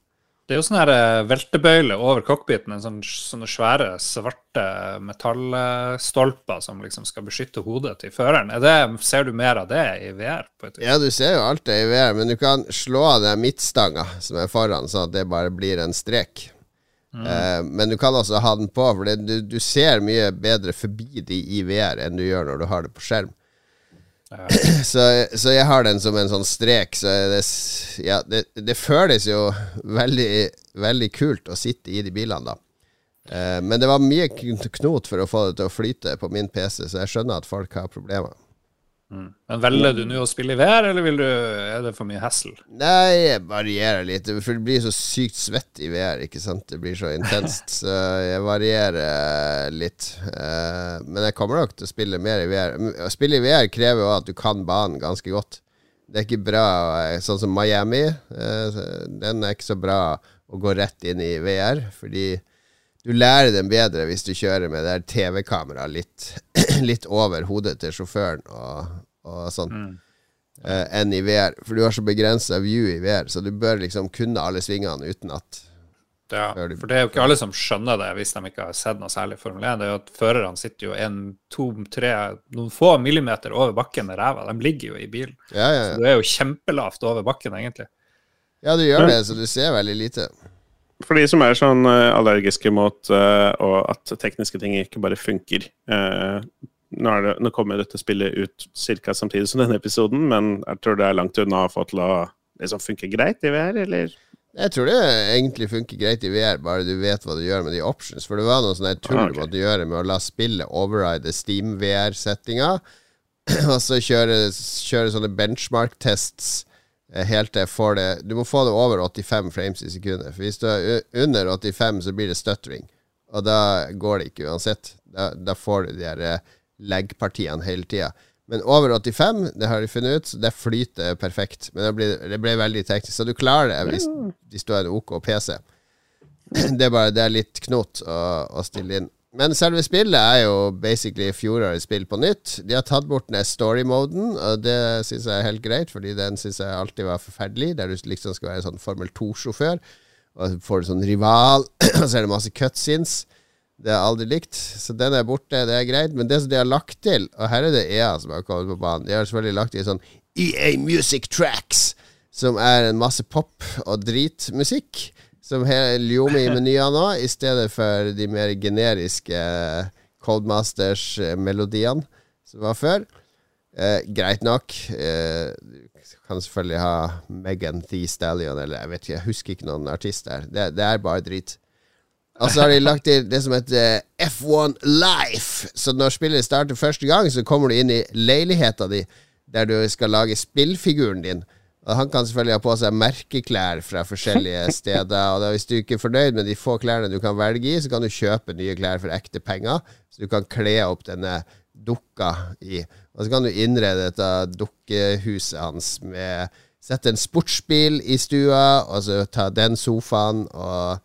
Det er jo sånn eh, veltebøyle over cockpiten, en sånn, sånne svære, svarte metallstolper som liksom skal beskytte hodet til føreren. Det, ser du mer av det i VR? Ja, du ser jo alt det i VR, men du kan slå av den midtstanga som er foran, så det bare blir en strek. Mm. Uh, men du kan også ha den på, for det, du, du, ser mye bedre forbi de i VR enn du gjør når du har det på skjerm. Ja. <clears throat> Så, så, jeg har den som en sånn strek. Så det, ja, det, det føles jo veldig, veldig kult å sitte i de bilene, da. Uh, men det var mye knot for å få det til å flyte på min PC, så jeg skjønner at folk har problemer. Mm. Men Velger du nå å spille i VR, eller du, er det for mye hassle? Nei, jeg varierer litt. For det blir så sykt svett i VR, ikke sant. Det blir så intenst. <laughs> så jeg varierer litt. Eh, men jeg kommer nok til å spille mer i VR. Å spille i VR krever jo at du kan banen ganske godt. Det er ikke bra eh, sånn som Miami. Eh, den er ikke så bra å gå rett inn i VR, fordi du lærer den bedre hvis du kjører med det TV-kameraet litt, <clears throat> litt, over hodet til sjåføren og, og sånn, mm. uh, enn i VR. For du har så begrensa view i VR, så du bør liksom kunne alle svingene uten at ja, for det er jo ikke alle som skjønner det hvis de ikke har sett noe særlig Formel 1. Det er jo at Førerne sitter jo en, to, tre, noen få millimeter over bakken med ræva. De ligger jo i bilen. Ja, ja, så du er jo kjempelavt over bakken, egentlig. Ja, du gjør det, så du ser veldig lite for de som er sånn uh, allergiske mot uh, at tekniske ting ikke bare funker uh, nå, det, nå, kommer dette spillet ut ca. samtidig som denne episoden, men jeg tror det er langt unna å få til å liksom, funke greit i VR, eller? Jeg tror det egentlig funker greit i VR, bare du vet hva du gjør med de options. For det var noe sånn tull ah, okay. måtte gjøre med å la spillet override Steam VR-settinga, <clears throat> og så kjøre, kjøre sånne benchmark-tests Eh, helt til jeg får det Du må få det over 85 frames i sekundet. For hvis du er under 85, så blir det stuttering. Og da går det ikke uansett. Da, da får du de her leggpartiene hele tida. Men over 85, det har de funnet ut, så det flyter perfekt. Men det ble, det ble veldig teknisk. Så du klarer det hvis, hvis du har en OK PC. <clears throat> Det er bare det er litt knot å, å stille inn. Men selve spillet er jo basically fjorårets spill på nytt. De har tatt bort den story-moden, og det syns jeg er helt greit, fordi den syns jeg alltid var forferdelig, der du liksom skal være en sånn Formel 2-sjåfør, og får du sånn rival, <clears throat> og så er det masse cutsins. Det har jeg aldri likt, så den er borte, det er greit. Men det som de har lagt til, og her er det EA som har kommet på banen, de har selvfølgelig lagt til sånn EA Music Tracks, som er en masse pop og dritmusikk som ljomer i menyen nå, i stedet for de mer generiske Coldmasters-melodiene som var før. Eh, greit nok. Eh, kan selvfølgelig ha Megan Thee Stallion, eller jeg vet ikke, jeg husker ikke noen artist der. Det, det er bare drit. Og så har de lagt til det som heter F1 Life. Så når spillet starter første gang, så kommer du inn i leiligheta di, der du skal lage spillfiguren din. Han kan selvfølgelig ha på seg merkeklær fra forskjellige <laughs> steder. Og da, Hvis du ikke er fornøyd med de få klærne du kan velge i, så kan du kjøpe nye klær for ekte penger. Så du kan kle opp denne dukka i. Og så kan du innrede dette dukkehuset hans med Sette en sportsbil i stua, og så ta den sofaen og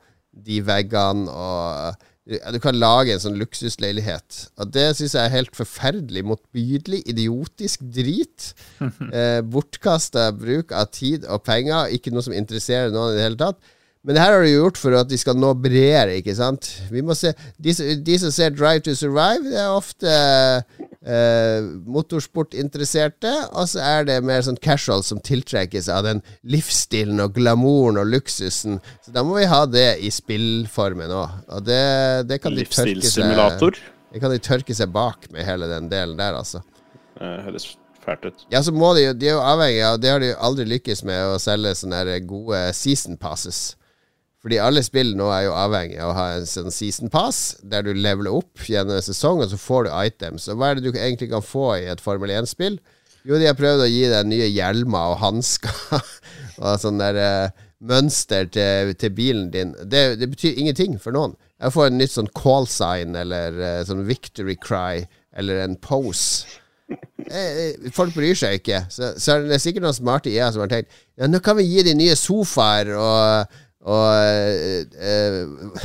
de veggene og du kan lage en sånn luksusleilighet. Og det syns jeg er helt forferdelig motbydelig, idiotisk drit. <laughs> Eh, Bortkasta bruk av tid og penger, ikke noe som interesserer noen i det hele tatt. Men det her har du gjort for at de skal nå bredere, ikke sant. Vi må se, de, de som ser Drive to Survive, det er ofte eh, motorsportinteresserte. Og så er det mer sånn casual som tiltrekkes av den livsstilen og glamouren og luksusen. Så da må vi ha det i spillformen òg. Og det, det kan de tørke seg Det kan de tørke seg bak med hele den delen der, altså. Det høres fælt ut. Ja, så må de jo De er jo avhengig av Det har de jo aldri lykkes med å selge sånne gode season passes. Fordi alle spill nå er jo avhengig av å ha en sånn season pass, der du leveler opp gjennom en sesong, og så får du items. Og hva er det du egentlig kan få i et Formel 1-spill? Jo, de har prøvd å gi deg nye hjelmer og hansker <laughs> og sånn der uh, mønster til, til, bilen din. Det, det, betyr ingenting for noen. Jeg får en nytt sånn call sign eller uh, sånn victory cry eller en pose. Eh, folk bryr seg ikke. Så, så er det sikkert noen smarte IA som har tenkt Ja, nå kan vi gi de nye sofaer og og uh,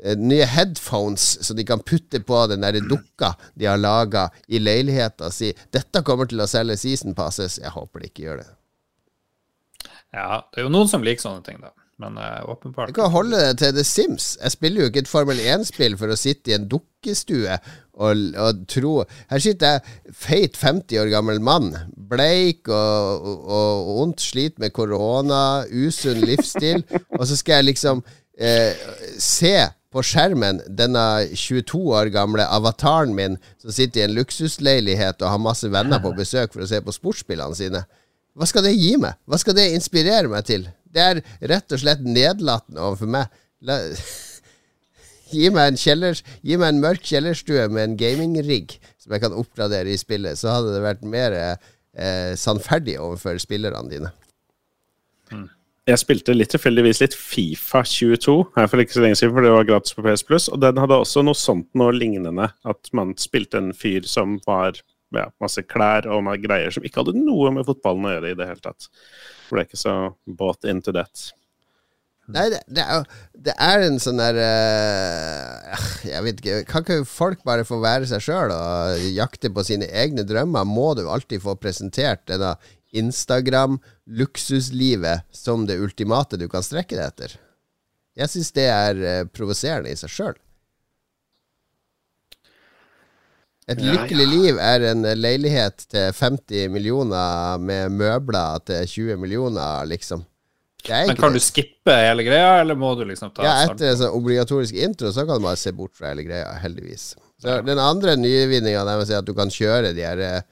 eh, nye headphones som de kan putte på den der dukka de har laga i leiligheta si. Dette kommer til å selge season passes. Jeg håper de ikke gjør det. Ja, det er jo noen som liker sånne ting, da. Men uh, åpenbart Du kan holde det til The Sims. Jeg spiller jo ikke et Formel 1-spill for å sitte i en dukkestue og, og tro Her sitter jeg, feit 50 år gammel mann, bleik og, og, og ondt, sliter med korona, usunn livsstil, og så skal jeg liksom eh, se på skjermen denne 22 år gamle avataren min som sitter i en luksusleilighet og har masse venner på besøk for å se på sportsspillene sine. Hva skal det gi meg? Hva skal det inspirere meg til? Det er rett og slett nedlatende overfor meg. La, gi, meg en kjeller, gi meg en mørk kjellerstue med en gamingrigg som jeg kan oppgradere i spillet, så hadde det vært mer eh, sannferdig overfor spillerne dine. Jeg spilte litt tilfeldigvis litt Fifa 22 her for ikke så lenge siden, for det var gratis på PS Plus. Og den hadde også noe sånt noe lignende. At man spilte en fyr som var ja, masse klær og greier som ikke hadde noe med fotballen å gjøre i det hele tatt. Ble ikke så bought into that. Nei, det, det, er, det er en sånn der uh, Jeg vet ikke Kan ikke folk bare få være seg sjøl og jakte på sine egne drømmer? Må du alltid få presentert denne Instagram-luksuslivet som det ultimate du kan strekke deg etter? Jeg syns det er uh, provoserende i seg sjøl. Et lykkelig liv er en leilighet til 50 millioner med møbler til 20 millioner, liksom. Men kan det. du skippe hele greia, eller må du liksom ta Ja, etter en sånn obligatorisk intro, så kan du bare se bort fra hele greia, heldigvis. Så ja. Den andre nyvinninga er at du kan kjøre de her uh,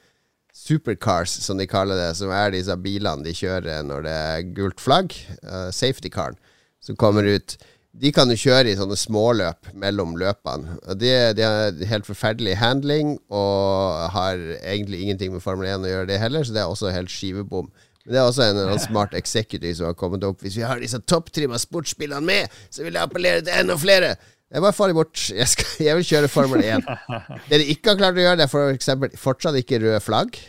supercars, som de kaller det, som er disse bilene de kjører når det er gult flagg. Uh, safety caren som kommer ut de kan jo kjøre i sånne småløp mellom løpene. De, de har helt forferdelig handling og har egentlig ingenting med Formel 1 å gjøre, det heller, så det er også helt skivebom. Men det er også en, en smart executive som har kommet opp. Hvis vi har disse topptrimma sportsbilene med, så vil jeg appellere til enda flere. Jeg bare faller bort. Jeg, skal, jeg, vil kjøre Formel 1. Det de ikke har klart å gjøre, det er for eksempel fortsatt ikke røde flagg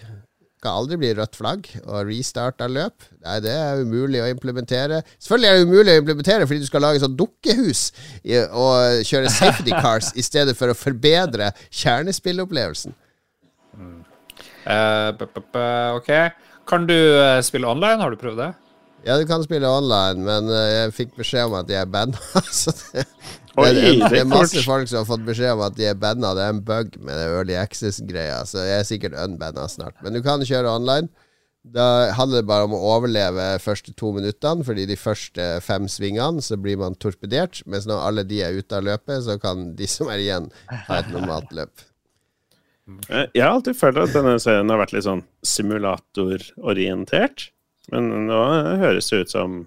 kan aldri bli rødt flagg og restart av løp. Nei, det er umulig å implementere. Selvfølgelig er det umulig å implementere fordi du skal lage sånn dukkehus og kjøre safety <laughs> cars i stedet for å forbedre kjernespillopplevelsen. Mm. Uh, ok. Kan du uh, spille online? Har du prøvd det? Ja, du kan spille online, men uh, jeg fikk beskjed om at de er banna. <laughs> så det, Oi, det, det, det, er masse folk som har fått beskjed om at de er banna. Det er en bug med det Early Access-greia, så jeg er sikkert unbanna snart. Men du kan kjøre online. Da handler det bare om å overleve første to minuttene, fordi de første fem svingene så blir man torpedert. Mens når alle de er ute av løpet, så kan de som er igjen, ha et normalt løp. Eh, jeg har alltid følt at denne serien har vært litt sånn simulatororientert. Men nå høres det ut som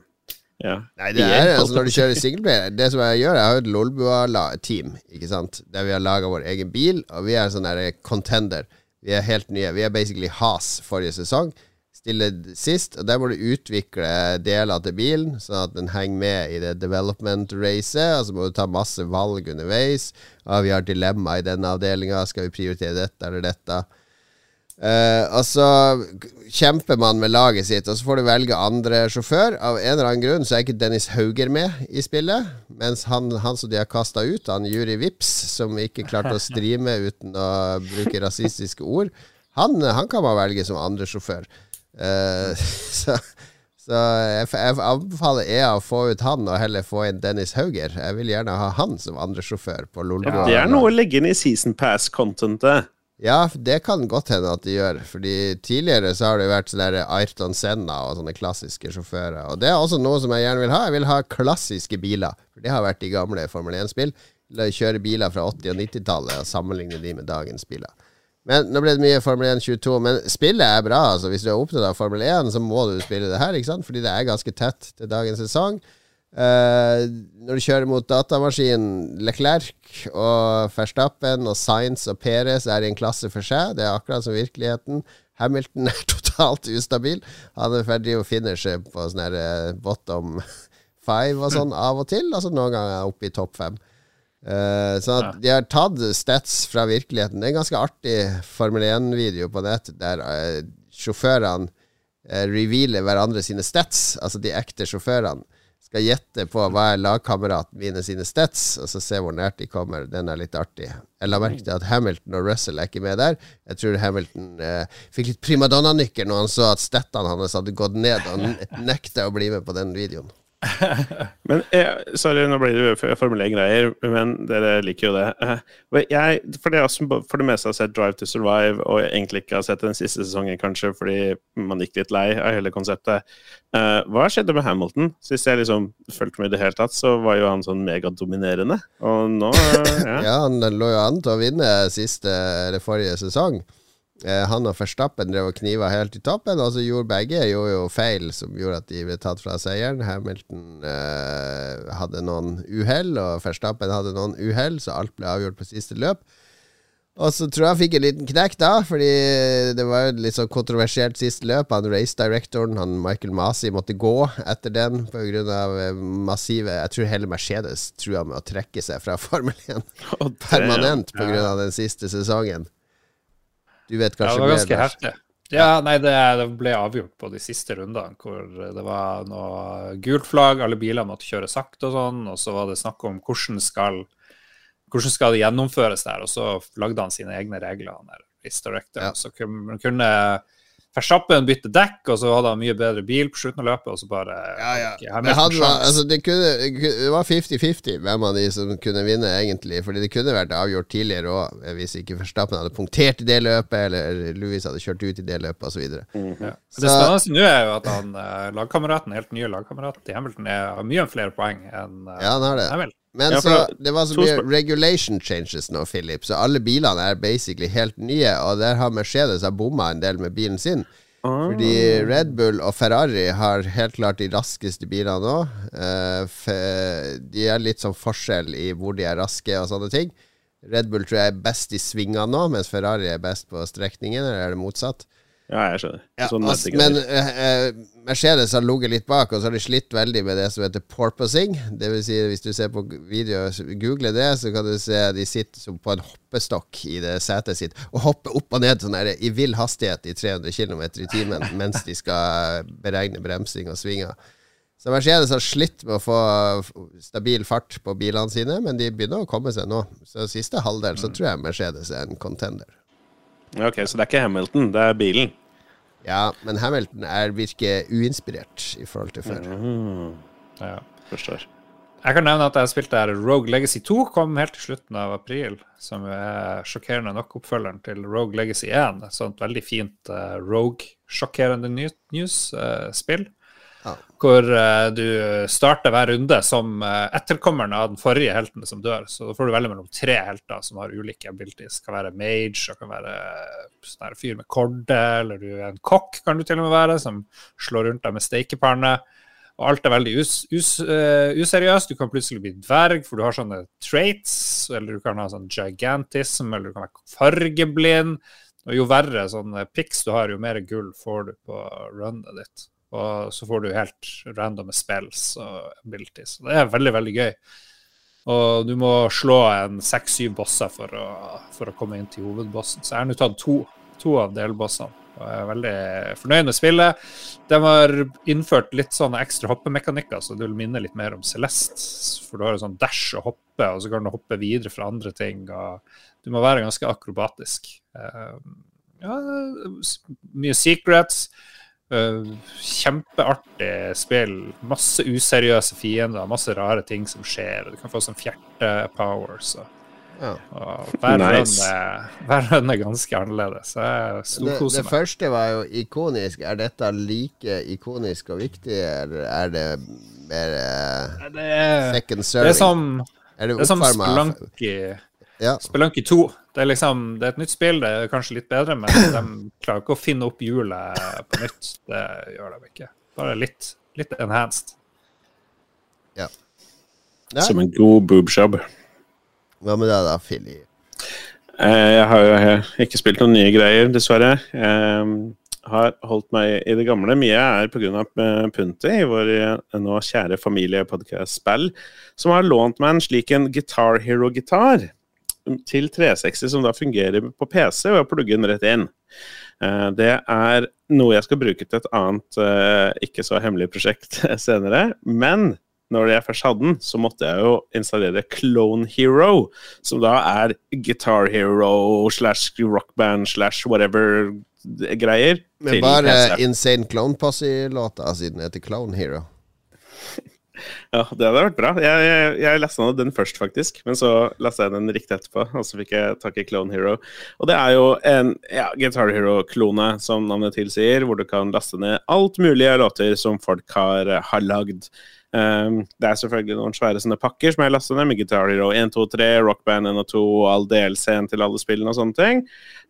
ja. Nei, det er altså når du kjører singleplayer Det som jeg gjør, jeg har et Lolbua-team, ikke sant, der vi har laga vår egen bil, og vi er sånn der contender. Vi er helt nye. Vi er basically Has forrige sesong. Stille sist, og der må du utvikle deler til bilen, sånn at den henger med i det development-racet. Og så må du ta masse valg underveis. Og vi har dilemma i denne avdelinga. Skal vi prioritere dette eller dette? Uh, og så kjemper man med laget sitt, og så får du velge andre sjåfør. Av en eller annen grunn så er ikke Dennis Hauger med i spillet. Mens han, han som de har kasta ut, han Juri Vips, som ikke klarte å streame uten å bruke rasistiske ord, han, han kan man velge som andre sjåfør. Uh, <laughs> så, så jeg, jeg anbefaler EA å få ut han, og heller få inn Dennis Hauger. Jeg vil gjerne ha han som andre sjåfør på Lolbua. Ja, det er noe å legge inn i season pass-contentet. Ja, det kan godt hende at de gjør. Fordi tidligere så har det jo vært sånne Ayrton Senna og sånne klassiske sjåfører. Og det er også noe som jeg gjerne vil ha. Jeg vil ha klassiske biler. For det har vært de gamle Formel 1-spill. Kjøre biler fra 80- og 90-tallet og sammenligne de med dagens biler. Men Nå ble det mye Formel 1 22, men spillet er bra. altså Hvis du er opptatt av Formel 1, så må du spille det her, ikke sant? fordi det er ganske tett til dagens sesong. Uh, når du kjører mot datamaskinen Leclerc og Verstappen og Science og Perez er i en klasse for seg. Det er akkurat som virkeligheten. Hamilton er <laughs> totalt ustabil. Han er ferdig å finishe på sånn her uh, bottom five og sånn av og til. Altså noen ganger oppe i topp fem. Uh, så at de har tatt stats fra virkeligheten. Det er en ganske artig Formel 1-video på nett der sjåførene revealer hverandre sine stats, altså de ekte sjåførene. skal gjette på hva er lagkameraten mine sine stats, og så se hvor nært de kommer. Den er litt artig. Jeg la merke til at Hamilton og Russell er ikke med der. Jeg tror Hamilton fikk litt primadonna-nykker når han så at statene hans hadde gått ned, og nekta å bli med på den videoen. <laughs> men jeg, Sorry, nå blir det Formel 1-greier, men dere liker jo det. <laughs> Eh, jeg, for det som for det meste har sett Drive to Survive, og egentlig ikke har sett den siste sesongen, kanskje fordi man gikk litt lei av hele konseptet. Uh, hva skjedde med Hamilton? Sist jeg liksom fulgte med i det hele tatt, så var jo han sånn megadominerende. Og nå <laughs> Ja, ja han lå jo an til å vinne siste eller forrige sesong. Eh, han og Verstappen drev og kniva helt i toppen, og så gjorde begge gjorde jo feil som gjorde at de ble tatt fra seieren. Hamilton eh, hadde noen uhell, og Verstappen hadde noen uhell, så alt ble avgjort på siste løp. Og så tror jeg han fikk en liten knekk da, fordi det var jo litt sånn kontroversielt siste løp. Han race directoren, han Michael Masi, måtte gå etter den pga. Eh, massive Jeg tror hele Mercedes trua med å trekke seg fra <laughs> Formel 1 permanent pga. den siste sesongen. Du vet kanskje ja, det var ganske heftig. Ja, nei, det, det, ble avgjort på de siste rundene, hvor det var noe gult flagg, alle biler måtte kjøre sakte og sånn, og så var det snakk om hvordan skal, hvordan skal det gjennomføres der, og så lagde han sine egne regler, han der race director. Ja. Så kunne, kunne Verstappen bytte dekk, og så hadde han mye bedre bil på slutten av løpet, og så bare ja, ja. Det, hadde, altså, det, kunne, det var 50-50 hvem av de som kunne vinne, egentlig. Fordi det kunne vært avgjort tidligere òg, hvis ikke Verstappen hadde punktert i det løpet, eller Louis hadde kjørt ut i det løpet, osv. Mm -hmm. ja. Det spennende nå er jo at han eh, lagkameraten, helt nye lagkameraten til Hamilton, har mye flere poeng enn uh, ja, han har det. Hamilton. Men ja, så, det var så mye regulation changes nå, Philip, så alle bilene er basically helt nye. Og der har Mercedes bomma en del med bilen sin. Ah. Fordi Red Bull og Ferrari har helt klart de raskeste bilene nå. Uh, de er litt sånn forskjell i hvor de er raske og sånne ting. Red Bull tror jeg er best i svingene nå, mens Ferrari er best på strekningen, eller er det motsatt? Ja, jeg skjønner. Ja, altså, men uh, Mercedes har ligget litt bak, og så har de slitt veldig med det som heter porpoising. Det vil si, hvis du ser på video, google det, så kan du se de sitter på en hoppestokk i det setet sitt og hopper opp og ned sånn der, i vill hastighet i 300 km i timen <laughs> mens de skal beregne bremsing og svinger. Så Mercedes har slitt med å få stabil fart på bilene sine, men de begynner å komme seg nå. Så siste halvdel så mm. tror jeg Mercedes er en contender. Ok, Så det er ikke Hamilton, det er bilen? Ja, men Hamilton er, virker uinspirert i forhold til før. Mm. Ja, forstår. Jeg kan nevne at jeg spilte her Rogue Legacy 2, kom helt til slutten av april. Som er sjokkerende nok oppfølgeren til Rogue Legacy 1. Et sånt veldig fint uh, Rogue-sjokkerende news-spill. Uh, ja. Hvor uh, du starter hver runde som uh, etterkommeren av den forrige helten som dør. Så da får du velge mellom tre helter som har ulike abilities. Kan være mage, det kan være sånn fyr med korde, eller du er en kokk, kan du til og med være, som slår rundt deg med steikepanne. Og alt er veldig us, us, uh, useriøst. Du kan plutselig bli dverg, for du har sånne traits. Eller du kan ha sånn gigantism, eller du kan være fargeblind. Og jo verre sånne pics du har, jo mer gull får du på runnet ditt. Og så får du helt randome spells og abilities. Det er veldig, veldig gøy. Og du må slå en seks-syv bosser for å, for å, komme inn til hovedbossen. Så jeg har nå tatt to, to av delbossene. Og jeg er veldig fornøyd med spillet. De har innført litt sånne ekstra hoppemekanikker, så det vil minne litt mer om Celeste. For du har en sånn dash og hoppe, og så kan du hoppe videre fra andre ting. og Du må være ganske akrobatisk. Uh, ja, mye secrets. Uh, kjempeartig spill. Masse useriøse fiender, masse rare ting som skjer. Du kan få sånn fjerte-powers. Ja. Hver nice. run er ganske annerledes. Jeg det, det første var jo ikonisk. Er dette like ikonisk og viktig, eller er det mer uh, det er, second serving? Det er som, er det det er som Spelunky, ja. Spelunky 2 det er liksom, det er et nytt spill, det er kanskje litt bedre, men de klarer ikke å finne opp hjulet på nytt. Det gjør de ikke. Bare litt, litt enhanced. Ja. ja. Som en god boobjob. Hva med deg da, Philip? Eh, jeg har jo ikke spilt noen nye greier, dessverre. Jeg har holdt meg i det gamle. Mye er pga. Eh, Punti, vår eh, nå kjære familiepodkast-spill, som har lånt meg en slik en Guitar Hero-gitar til 360 som da fungerer på PC, og jeg plugger den rett inn. Eh, det er noe jeg skal bruke til et annet, eh, ikke så hemmelig prosjekt <laughs> senere. Men når jeg først hadde den, så måtte jeg jo installere Clone Hero, som da er Guitar Hero slash rockband slash whatever greier. Men bare Insane Clone Posse-låta siden det heter Clone Hero. Ja, det hadde vært bra. Jeg, jeg, jeg lasta ned den først, faktisk. Men så lasta jeg den riktig etterpå, og så fikk jeg tak i Clone Hero. Og det er jo en ja, Guitar Hero-klone, som navnet tilsier, hvor du kan laste ned alt mulig av låter som folk har, har lagd. Um, det er selvfølgelig noen svære sånne pakker som jeg lasta ned, med Guitar Hero 1, 2, 3, Rockband 1 og 2, all DLC-en til alle spillene og sånne ting.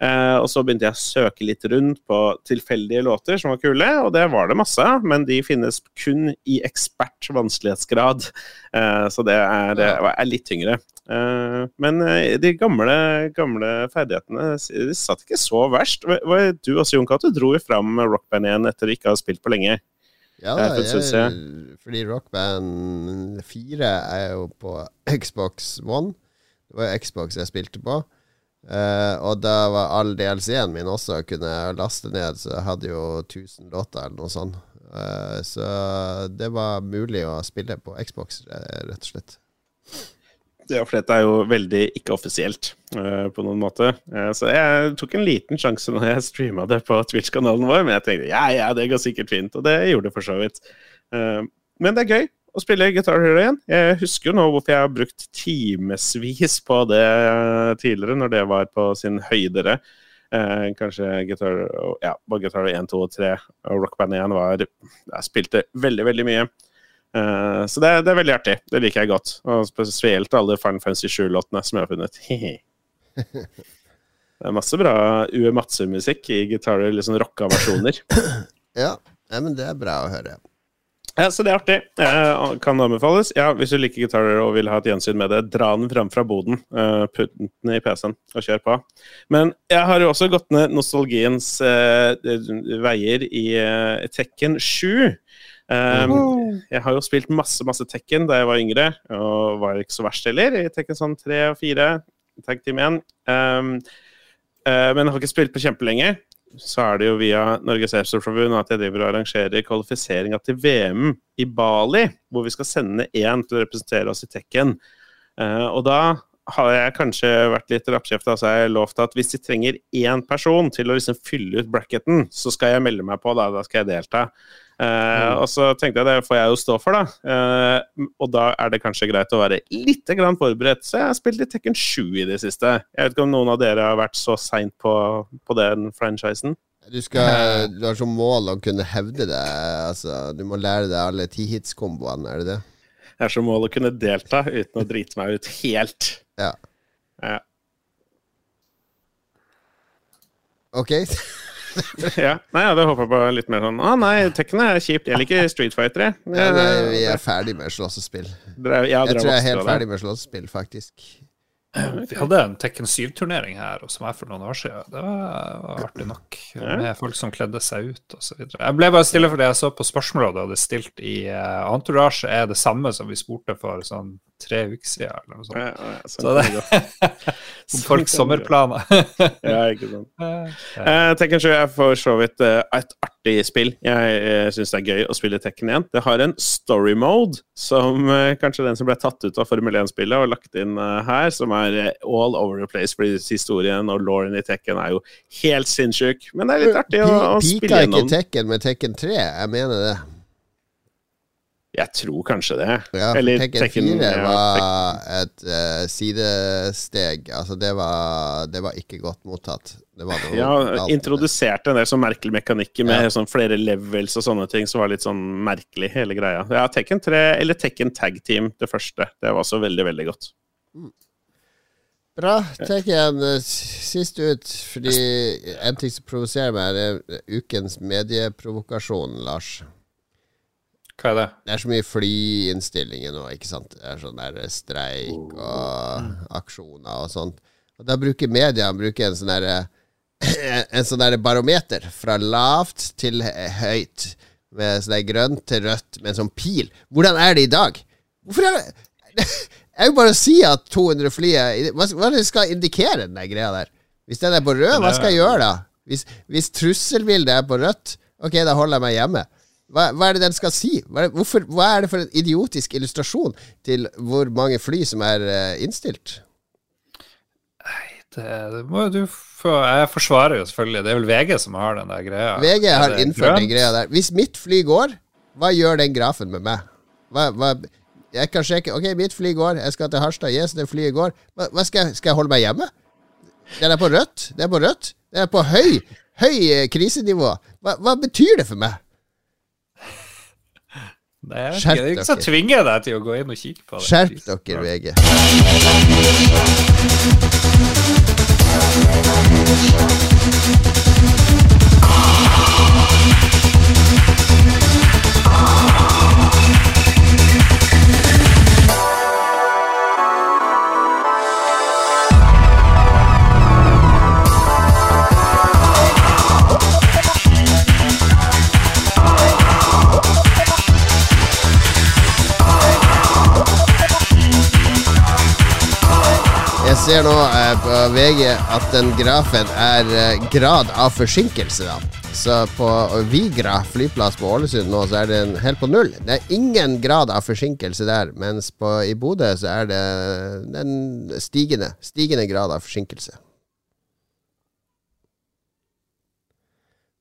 Eh, og så begynte jeg å søke litt rundt på tilfeldige låter som var kule, og det var det masse av, men de finnes kun i ekspert vanskelighetsgrad. Eh, så det er, det er litt tyngre. Eh, men eh, de gamle, gamle ferdighetene de satt ikke så verst. Du også, Jon Cato, dro jo fram Rockband 1 etter å ikke ha spilt på lenge. Ja, da, jeg, fordi Rock Band 4 er jo på Xbox One. Det var jo Xbox jeg spilte på. Uh, og da var all DLC-en min også kunne laste ned, så jeg hadde jo 1000 låter eller noe sånt. Uh, så det var mulig å spille på Xbox, rett og slett. Ja, for dette er jo veldig ikke offisielt eh, på noen måte. Eh, så jeg tok en liten sjanse når jeg streama det på Twitch-kanalen vår, men jeg tenkte ja, ja, det går sikkert fint, og det gjorde det for så vidt. Eh, men det er gøy å spille Guitar Hero igjen. Jeg husker jo nå hvorfor jeg har brukt timevis på det tidligere, når det var på sin høydere. Eh, kanskje Guitar, ja, bare Guitar 1, 2 og 3 og Rock Band 1 var Jeg spilte veldig, veldig mye. Eh, så det, det er veldig artig. Det liker jeg godt. Og spesielt alle Final Fantasy 7-låtene som jeg har funnet. <laughs> det er masse bra Uematsu-musikk i gitarer, sånn rocka versjoner. <coughs> Ja, ja, men det er bra å høre. Ja, så det er artig. Eh, kan anbefales. Ja, hvis du liker gitarer og vil ha et gjensyn med det, dra den fram fra boden. Eh, putt den i PC-en og kjør på. Men jeg har jo også gått ned nostalgiens veier i Tekken 7. Um, jeg har jo spilt masse masse Tekken da jeg var yngre, og var ikke så verst heller i Tekken sånn 3 og 4. Tag Team 1. Um, uh, men jeg har ikke spilt på kjempelenge. Så er det jo via Norges Airsoft-forbund at jeg driver og arrangerer kvalifiseringa til VM i Bali, hvor vi skal sende én til å representere oss i Tekken. Uh, og da har jeg kanskje vært litt rappkjefta, så har jeg lovt at hvis de trenger én person til å liksom fylle ut bracketen, så skal jeg melde meg på, da, da skal jeg delta. Eh, Og så tenkte jeg det får jeg jo stå for, da. Eh, og da er det kanskje greit å være litt grann forberedt. Så jeg har spilt litt Tekken 7 i det siste. Jeg vet ikke om noen av dere har vært så seint på, på den franchisen. Du, skal, du har som mål å kunne hevde det. Altså, du må lære deg alle tihits-komboene, er det det? Jeg har som mål å kunne delta uten å drite meg ut helt. Ja. Ja. Ok. <laughs> <laughs> ja. Nei, jeg hadde håpa på litt mer sånn Å nei, Tekken er kjipt. Jeg liker Street Fighter, jeg. Ja, nei, vi er ferdig med slåssespill. Ja, Jeg tror jeg er helt ferdig med slåssespill, faktisk. Vi hadde en Tekken 7-turnering her hos meg for noen år siden. Det var, artig nok. Med folk som kledde seg ut osv. Jeg ble bare stille fordi jeg så på spørsmålet hadde stilt i uh, Entourage er det samme som vi spurte for sånn tre uker siden. Eller noe sånt. Ja, ja, ja, sånn Så det er <laughs> Sånn folks kan det gå. sommerplaner. <laughs> Ja, ikke sant. Eh, Tekken 7 er for så vidt eh, et artig spill. Jeg uh, syns det er gøy å spille Tekken igjen. Det har en story mode, som eh, kanskje den som ble tatt ut av Formel 1-spillet og lagt inn eh, her, som er eh, all over the place, fordi historien og lauren i Tekken er jo helt sinnssyk. Men det er litt artig å, å spille gjennom. Pika ikke. Tekken med Tekken 3? Jeg mener det. Jeg tror kanskje det. Ja, Eller Tekken 4 ja, var et uh, sidesteg. Altså, det var, det var ikke godt mottatt. Det var noe Ja, galt introduserte en del sånn merkelig mekanikker med Ja. sånn flere levels og sånne ting som var litt sånn merkelig, hele greia. Ja, Tekken 3, eller Tekken Tag Team, det første. Det var også veldig, veldig godt. Bra. Tekken eh, sist ut, fordi en ting som provoserer meg, er ukens medieprovokasjon, Lars. Hva er det? Det er så mye flyinnstillinger nå, ikke sant. Det er sånn der streik og aksjoner og sånt. Og da bruker media bruker en sånn derre En sånn der barometer fra lavt til høyt. Med sånn der grønt til rødt med en sånn pil. Hvordan er det i dag? Hvorfor er det <laughs> Jeg vil bare si at 200 fly Hva skal indikere, den der greia der? Hvis den er på rød, hva skal jeg gjøre da? Hvis, hvis trusselbildet er på rødt, ok, da holder jeg meg hjemme. Hva, hva er det den skal si? Hva er, det, hvorfor, hva er det for en idiotisk illustrasjon til hvor mange fly som er uh, innstilt? Det, det må du få Jeg forsvarer jo selvfølgelig. Det er vel VG som har den der greia. VG har innført den greia der. Hvis mitt fly går, hva gjør den grafen med meg? Hva, hva, jeg kan sjekke Ok, mitt fly går, jeg skal til Harstad. Yes, det flyet går. Hva, skal, jeg, skal jeg holde meg hjemme? Den er på rødt. Det er på rødt. Det er på høy, høy eh, krisenivå. Hva betyr det for meg? Nei, jeg vet Skjerp ikke. Det er ikke så tvinger deg til å gå inn og kikke på det. Skjerp dere, VG. Jeg ser nå eh, på VG at den grafen er eh, grad av forsinkelse. da Så på Vigra flyplass på Ålesund nå så er den helt på null. Det er ingen grad av forsinkelse der, mens på, i Bodø så er det den stigende, stigende grad av forsinkelse.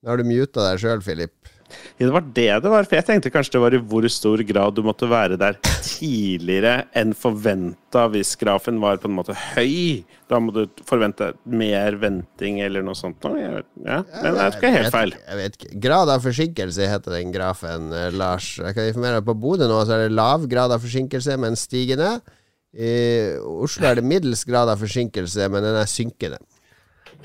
Nå har du muta deg sjøl, Filip. Det var det det var. For jeg tenkte kanskje det var i hvor stor grad du måtte være der tidligere enn forventa hvis grafen var på en måte høy. Da må du forvente mer venting eller noe sånt. Jeg vet, ja. Men det er ikke helt feil. Jeg vet ikke. Grad av forsinkelse heter den grafen, eh, Lars. Jeg kan informere deg på Bodø nå så er det lav grad av forsinkelse, men stigende. I Oslo er det middels grad av forsinkelse, men den er synkende.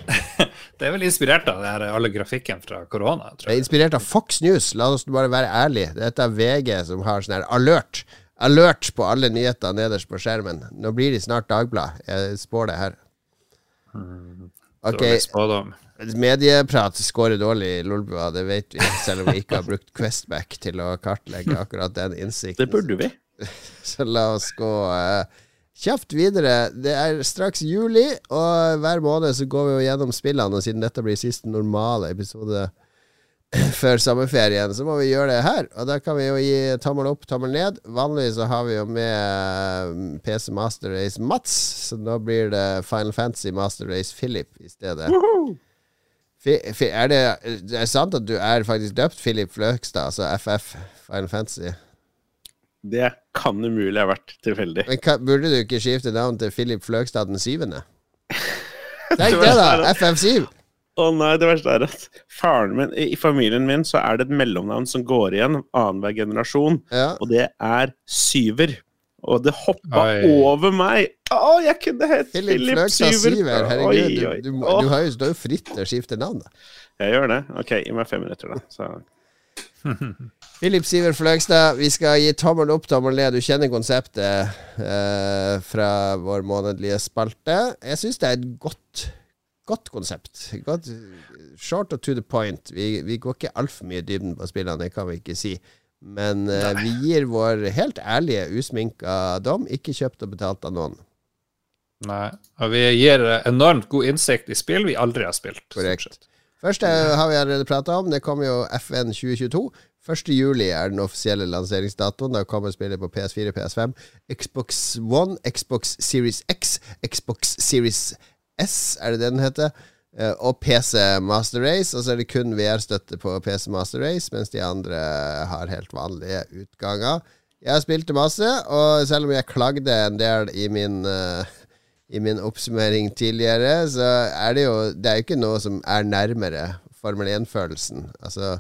<laughs> Det er vel inspirert av det her, alle grafikken fra korona, Det tror er inspirert av Fox News, la oss bare være ærlige. Dette er VG som har sånn her alert. Alert på alle nyheter nederst på skjermen. Nå blir de snart Dagblad. Jeg spår det her. Ok, Dårlig spådom. medieprat scorer dårlig i Lolbua, det vet vi, selv om vi ikke har brukt Questback til å kartlegge akkurat den innsikten. Det burde vi. <laughs> Så la oss gå eh, kjapt videre. Det er straks juli, og hver måned så går vi jo gjennom spillene. Og siden dette blir siste normale episode <clears throat> før sommerferien, så må vi gjøre det her. Og da kan vi jo gi tommel opp, tommel ned. Vanligvis så har vi jo med eh, PC Master Race Mats, så nå blir det Final Fantasy Master Race Philip i stedet. Fi- Er det, det er sant at du er faktisk døpt Philip Fløgstad, altså FF Final Fantasy? Det kan umulig ha vært tilfeldig. Men hva, burde du ikke skifte navn til Philip Fløgstad den syvende? <laughs> Tenk det, da! FF7. Å nei, det verste er at faren min I familien min så er det et mellomnavn som går igjen annenhver generasjon, Ja. og det er Syver. Og det hoppa Oi. over meg! Å, jeg kunne hett Philip Philip Fløgstad Syver! Syver. Herregud, Oi, du, oi. du, du, du, du har jo, står jo fritt til å skifte navn. da Jeg gjør det. Ok, gi meg fem minutter, da. Så. <laughs> Philip Siver Fløgstad, vi skal gi tommel opp, tommel ned. Du kjenner konseptet eh, fra vår månedlige spalte. Jeg syns det er et godt Godt konsept. Godt, short og to the point. Vi, vi går ikke altfor mye i dybden på spillene, det kan vi ikke si. Men eh, vi gir vår helt ærlige, usminka dom. Ikke kjøpt og betalt av noen. Nei. Og vi gir enormt god innsikt i spill vi aldri har spilt. Korrekt. Første har vi allerede prata om. Det kommer jo FN 2022. 1. juli er den offisielle lanseringsdatoen. Da kommer spillet på PS4, PS5, Xbox One, Xbox Series X, Xbox Series S, er det det den heter? Eh, Og PC Master Race. Og så er det kun VR-støtte på PC Master Race, mens de andre har helt vanlige utganger. Jeg har spilt masse, og selv om jeg klagde en del i min eh, i min oppsummering tidligere, så er det jo Det er jo ikke noe som er nærmere Formel 1-følelsen. Altså,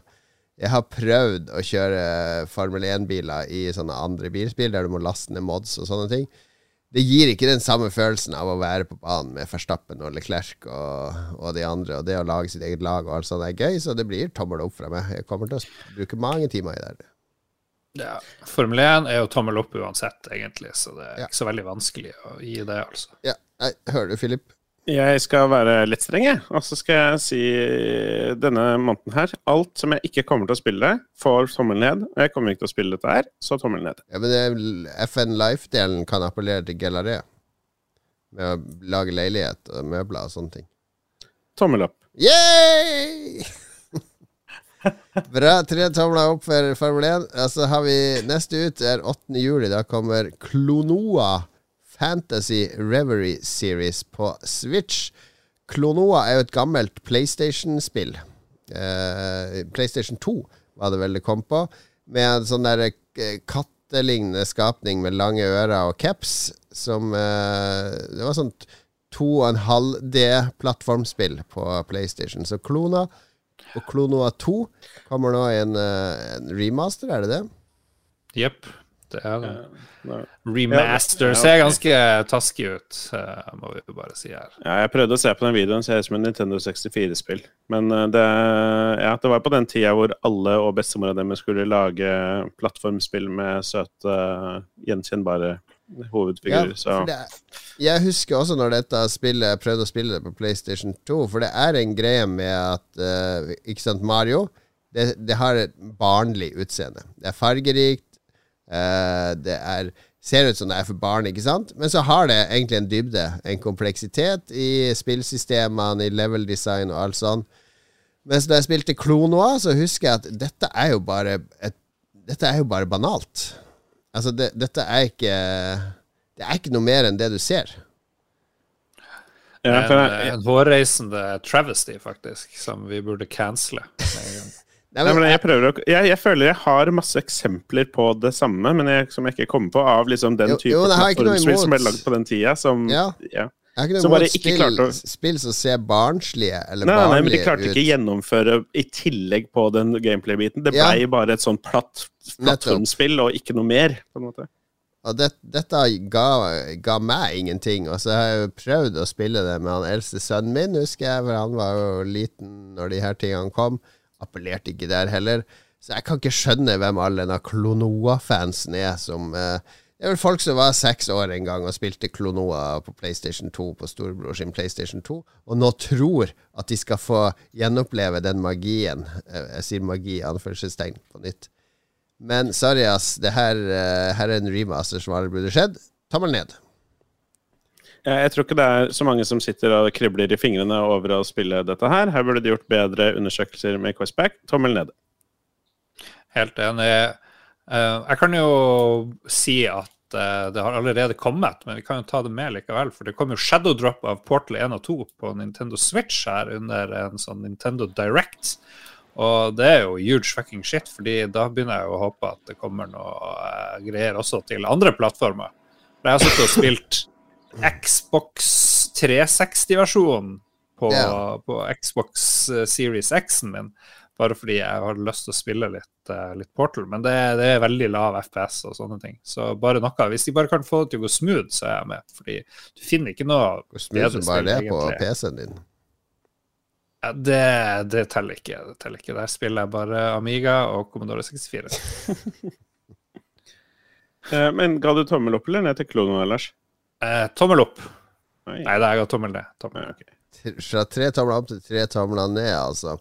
jeg har prøvd å kjøre Formel 1-biler i sånne andre bilspill, der du må laste ned mods og sånne ting. Det gir ikke den samme følelsen av å være på banen med Verstappen og Leclerc og, og de andre, og det å lage sitt eget lag og alt sånt er gøy, så det blir tommel opp fra meg. Jeg kommer til å bruke mange timer i det. Ja. Formel 1 er jo tommel opp uansett, egentlig, så det er Ja. ikke så veldig vanskelig å gi det, altså. Ja, nei, hører du, Philip? Jeg skal være litt streng, jeg. Og så skal jeg si denne måneden her Alt som jeg ikke kommer til å spille, får tommel ned. Og jeg kommer ikke til å spille dette her, så tommel ned. Ja, men det er FN Life-delen kan appellere til Gellaré. Med å lage leilighet og møbler og sånne ting. Tommel opp. Yay! Bra. Tre tomler opp for Formel 1. Og så har vi neste ut er 8. juli. Da kommer Klonoa Fantasy Reverie Series på Switch. Klonoa er jo et gammelt PlayStation-spill. Eh, PlayStation 2 var det vel det kom på. Med en sånn der eh, kattelignende skapning med lange ører og caps. Som eh, Det var sånt 2,5D-plattformspill på PlayStation. Så Klona og Klonoa 2 kommer nå i en, eh, en remaster, er det det? Jepp. Det er det. Remaster ser ganske taskig ut, eh, må vi jo bare si her. Ja, jeg prøvde å se på den videoen, ser ut som en Nintendo 64-spill. Men eh, det, ja, det var på den tida hvor alle og bestemora deres skulle lage plattformspill med søte, gjenkjennbare hovedfigurer. Ja, så det, jeg husker også når dette spillet Jeg prøvde å spille det på PlayStation 2, for det er en greie med at uh, Ikke sant, Mario det, det har et barnlig utseende. Det er fargerikt. uh, det er ser ut som det er for barn, ikke sant? Men så har det egentlig en dybde, en kompleksitet i spillsystemene, i level design og alt sånn. Mens da jeg spilte Klonoa, så husker jeg at dette er jo bare et, Dette er jo bare banalt. Altså, det, dette er ikke Det er ikke noe mer enn det du ser. ja, en, en hårreisende travesty, faktisk, som vi burde cancele. <laughs> Nei, men, jeg, å, jeg, jeg føler jeg har masse eksempler på det samme, men jeg, som jeg ikke kommer på, av liksom den Jo, type jo, plattformspill som ble lagd på den tida. Som, Ja. ja. Jeg så noe bare ikke spill, klarte å- spill som ser barnslige eller Nei, ut. nei, men de klarte klarte ikke å gjennomføre i tillegg på den gameplay-biten. Det Ja. blei bare et sånn platt, plattformspill og ikke noe mer, på en måte. Og det, dette ga, ga meg ingenting. Og så har jeg jo prøvd å spille det med han eldste sønnen min, husker jeg, for han var jo liten når de her tingene kom. Appellerte ikke der heller. Så jeg kan ikke skjønne hvem alle denne Klonoa-fansen er som eh, Det er vel folk som var seks år en gang og spilte Klonoa på PlayStation 2 på storebror sin PlayStation 2, og nå tror at de skal få gjenoppleve den magien. Eh, Jeg sier magi anførselstegn på nytt. Men sorry, ass. Det her, eh, her er en remaster som aldri burde skjedd. Tommel ned. Jeg tror ikke det er så mange som sitter og kribler i fingrene over å spille dette her. Her burde de gjort bedre undersøkelser med Questback. Tommel ned. Helt enig. Eh, jeg kan jo si at eh, det har allerede kommet, men vi kan jo ta det med likevel. For det kom jo Shadow Drop av Portal 1 og 2 på Nintendo Switch her under en sånn Nintendo Direct. Og det er jo huge fucking shit, fordi da begynner jeg å håpe at det kommer noe eh, greier også til andre plattformer. For jeg har sittet og spilt <laughs> Xbox 360-versjonen på, yeah. på Xbox Series X-en min, bare fordi jeg har lyst til å spille litt, eh, litt Portal. Men det, det er veldig lav FPS og sånne ting. Så bare noe. Hvis de bare kan få det til å gå smooth, så er jeg med. Fordi du finner ikke noe Hvor smooth som bare det på. PC-en din. Ja, det, det teller ikke. Det teller ikke. Der spiller jeg bare Amiga og Commodore 64. <laughs> Eh, Men ga du tommel opp eller ned til Klono, Lars? Eh, tommel opp. Nei. Nei, det er jeg ga tommel ned. Tommel. Okay. Fra tre tomler opp til tre tomler ned, altså.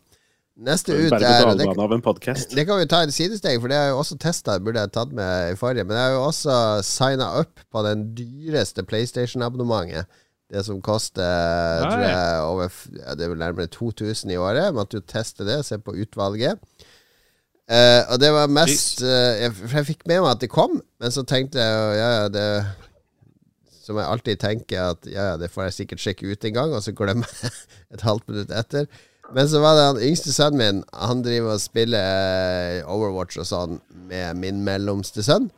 Neste ut er det, en det kan vi ta i et sidesteg, for det har jeg jo også testa. Burde jeg tatt med i forrige. Men jeg har jo også signa opp på den dyreste PlayStation-abonnementet. Det som koster tror jeg, over ja, Det er vel nærmere 2000 i året. Måtte jo teste det, se på utvalget. Uh, og det var mest uh, jeg, jeg fikk med meg at det kom, men så tenkte jeg ja, ja, det Som jeg alltid tenker at ja, ja, det får jeg sikkert sjekke ut en gang, og så glemmer <laughs> jeg et halvt minutt etter. Men så var det han yngste sønnen min. Han driver og spiller eh, Overwatch og sånn med min mellomste sønn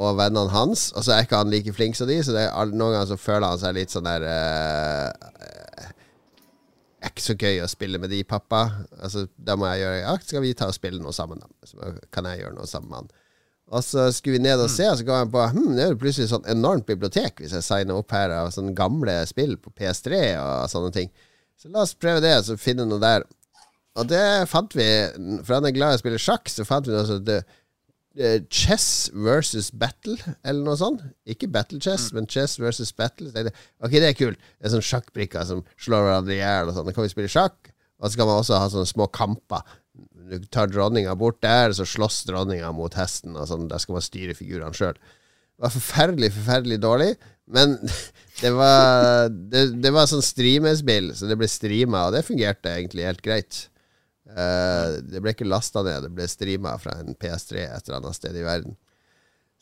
og vennene hans. Og så er ikke han like flink som de, så er, noen ganger så føler han seg litt sånn der er ikke så gøy å spille med de, pappa. Altså, da må jeg gjøre Ja, skal vi ta og spille noe sammen, da? Så kan jeg gjøre noe sammen med han. Og så skulle vi ned og se, og så ga han på hm, det er jo plutselig sånn enormt bibliotek hvis jeg signer opp her av sånne gamle spill på PS3 og sånne ting. Så la oss prøve det, så finne noe der. Og det fant vi, for han er glad i å spille sjakk, så fant vi noe sånt eh, Chess versus Battle, eller noe sånt. Ikke Battle Chess, men Chess versus Battle. Jeg, ok, det er kult. Det er sånn sjakkbrikker som slår hverandre i hjel og sånn. Da kan vi spille sjakk, og så kan man også ha sånne små kamper. Du tar dronninga bort der, så slåss dronninga mot hesten, og sånn. Der skal man styre figurene sjøl. Det var forferdelig, forferdelig dårlig, men <laughs> det var Det, det var sånn streamespill, så det ble streama, og det fungerte egentlig helt greit. Uh, det ble ikke lasta ned, det ble streama fra en PS3 et eller annet sted i verden.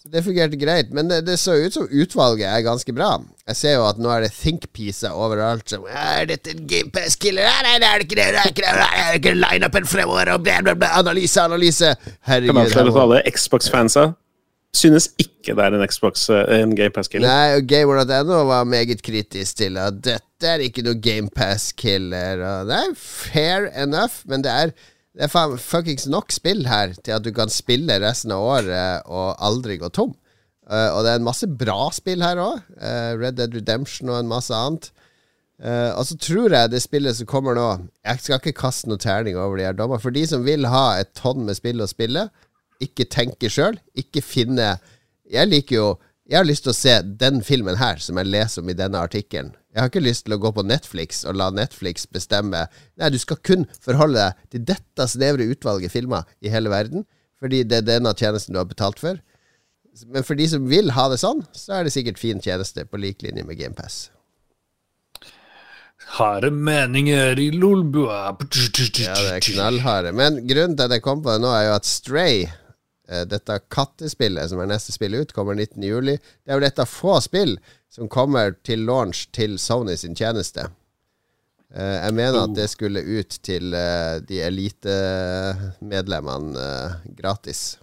Så Det fungerte greit, men det, det så ut som utvalget er ganske bra. Jeg ser jo at nå er det think-piecer overalt. Som, er dette en GamePass-killer? Nei, det er det ikke det! Det er ikke det! Det er ikke line-upen fremover! Og bla, bla, bla, analyse, analyse! Kan Herregud. avsløre her til alle Xbox-fansa. Synes ikke det er en Xbox eh, En GamePass-killer. Nei, og Gamer.no var meget kritisk til at dette er ikke noe GamePass-killer. Det er fair enough, men det er, det er faen fuckings nok spill her til at du kan spille resten av året og aldri gå tom. Uh, og det er en masse bra spill her òg. Red Dead Redemption og en masse annet. Uh, og så tror jeg det spillet som kommer nå Jeg skal ikke kaste noe terning over de her dommene. For de som vil ha et tonn med spill å spille, ikke tenke sjøl, ikke finne Jeg liker jo Jeg har lyst til å se den filmen her som jeg leser om i denne artikkelen. Jeg har ikke lyst til å gå på Netflix og la Netflix bestemme Nei, du skal kun forholde deg til dette snevre utvalget filmer i hele verden, fordi det er denne tjenesten du har betalt for. Men for de som vil ha det sånn, så er det sikkert fin tjeneste på lik linje med GamePass. Harde meninger i Lolbua. Ja, det er knallharde. Men grunnen til at jeg kom på det nå, er jo at Stray, dette kattespillet som er neste spill ut, kommer 19. juli. Det er jo dette få spill som kommer til launch til Sony sin tjeneste. Eh, Jeg mener at det skulle ut til eh, de elitemedlemmene eh, gratis.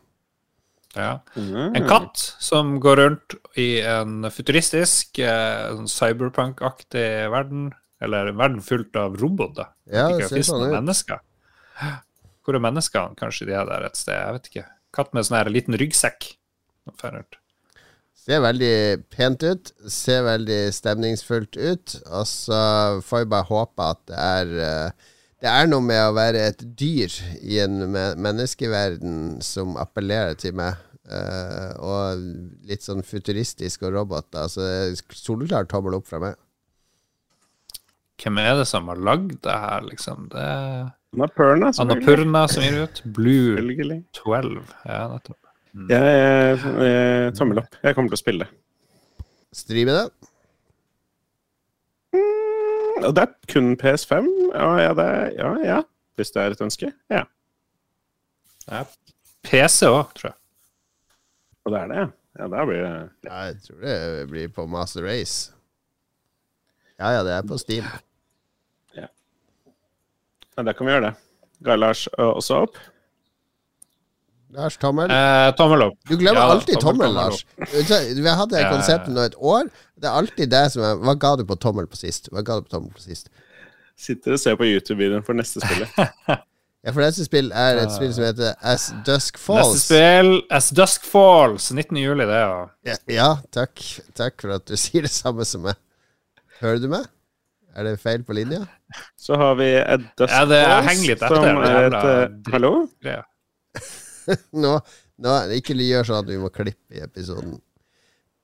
Ja. Mm. En katt som går rundt i en futuristisk, eh, cyberpunk-aktig verden. Eller en verden fullt av roboter. Ja, det ser sånn ut. mennesker. Hvor er menneskene? Kanskje de er der et sted? Jeg vet ikke. Katt med sånn her liten ryggsekk. Noe. Ser veldig pent ut, ser veldig stemningsfullt ut. Og så får vi bare håpe at det er eh, Det er noe med å være et dyr i en menneskeverden som appellerer til meg. eh, og litt sånn futuristisk og roboter. Så soleklar tommel opp fra meg. Hvem er det som har lagd det her, liksom? Det Annapurna. Annapurna som gir ut. Blue 12. Ja, nettopp. Jeg, jeg, jeg, tommel opp. Jeg kommer til å spille det. Streame det. Og det er kun PS5? Ja, ja, det, ja, ja. Hvis det er et ønske? Ja. Ja. PC òg, tror jeg. Og det er det, ja. Ja, der blir det Ja, jeg tror det blir på Master Race. Ja ja, det er på Steam. Ja, Da kan vi gjøre det. Ga Lars også opp? Lars Tommel. Eh, tommel opp. Du glemmer Ja, alltid tommel, tommel, Lars. Vi har hatt det ja. konseptet nå et år. Det er alltid det som er Hva ga du på tommel på sist? Hva ga du på tommel på sist? Sitter og ser på YouTube-videoen for neste spillet. <laughs> Ja, for neste spill er et spill som heter As Dusk Falls. Neste spill, As Dusk Falls, 19. juli, det, ja. Ja, ja, takk. Takk for at du sier det samme som meg. Hører du meg? Er det feil på linja? Så har vi et Dusk Ja, som er et jævla. Hallo? <laughs> Nå, nå Ikke gjør sånn at vi må klippe i episoden.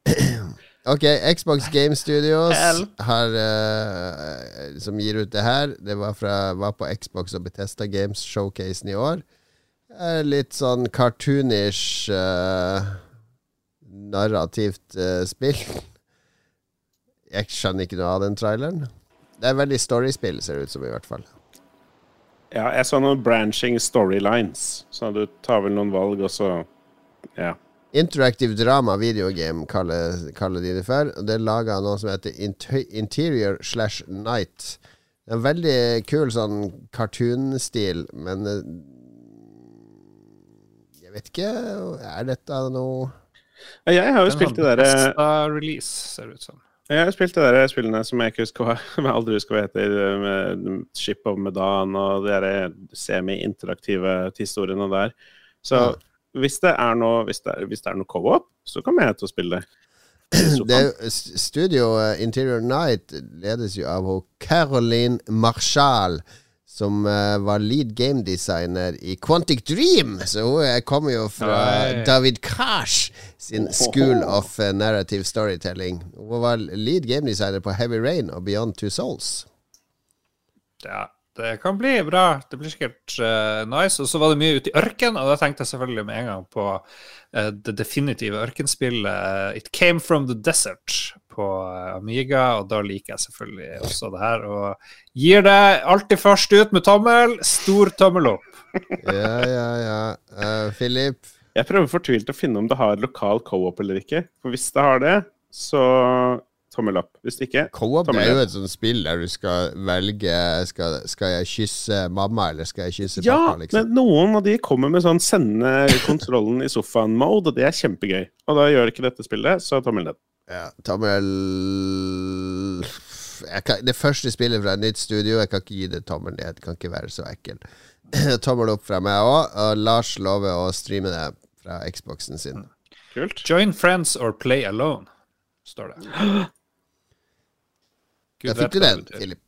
<clears throat> Ok, Xbox Game Studios har, uh, som gir ut det her. Det var, fra, var på Xbox og Betesta Games Showcasen i år. Eh, litt sånn cartoonish uh, narrativt uh, spill. <laughs> Jeg skjønner ikke noe av den traileren. Det er veldig storyspill, ser det ut som, i hvert fall. Ja, jeg så noen branching storylines. Så du tar vel noen valg, og så Ja. Interactive drama videogame kaller, kaller de det for. Det er laga av noe som heter Interior slash Night. Det er en veldig kul sånn cartoon-stil, men eh, Jeg vet ikke Er dette noe Jeg har jo Den spilt det derre besta release, ser det ut som. Jeg har spilt de der spillene som jeg ikke husker <laughs> hva jeg aldri husker hva heter, med Ship of Medan og de semi-interaktive historiene der. Så Ja. hvis det er noe hvis det er, hvis det er noe co-op, så kommer jeg til å spille det. <clears throat> det Studio eh, Interior Night ledes jo av Caroline Marshall, som eh, var lead game designer i Quantic Dream. Så hun eh, kommer jo fra Oi. David Kash sin School of eh, Narrative Storytelling. Hun var lead game designer på Heavy Rain og Beyond Two Souls. Ja, det kan bli bra. Det blir sikkert uh, nice. Og så var det mye ute i ørken, og da tenkte jeg selvfølgelig med en gang på uh, det definitive ørkenspillet uh, It Came From The Desert på eh, Amiga, og da liker jeg selvfølgelig også det her. Og gir deg alltid først ut med tommel. Stor tommel opp. <laughs> Ja, ja, ja. Uh, Philip? Jeg prøver fortvilt å finne om det har lokal co-op eller ikke. For hvis det har det, så tommel opp. Hvis ikke Co-op er jo et sånt spill der du skal velge Skal, skal jeg kysse mamma, eller skal jeg kysse ja, pappa? Liksom. men noen av de kommer med sånn sende kontrollen i sofaen-mode, og det er kjempegøy. Og da gjør ikke dette spillet, så tommel ned. Ja, tommel jeg kan, Det første spillet fra et nytt studio, jeg kan ikke gi det tommel ned. Det kan ikke være så ekkel. <clears throat> tommel opp fra meg òg, og Lars lover å streame det fra Xboxen sin. Kult. Join friends or play alone, står det. Gud <gasps> Da fikk du den, Filip.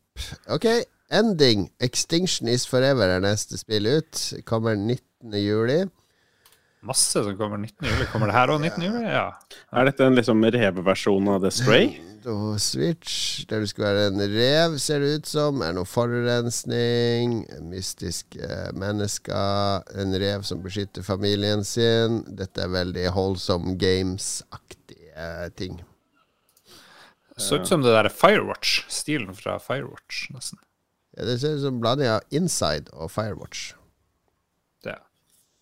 Ok, Ending. Extinction is forever er neste spill ut. Kommer 19. juli. Masse som kommer 19. juli. Kommer det her òg 19. juli? Ja. Er dette en liksom reveversjon av The Stray? Og Switch, der du skulle være en rev, ser det ut som. Er noe forurensning. Mystiske mennesker. En rev som beskytter familien sin. Dette er veldig Wholesome Games-aktige ting. Så ut som det der Firewatch. Stilen fra Firewatch, nesten. Ja, det ser ut som blanding av Inside og Firewatch.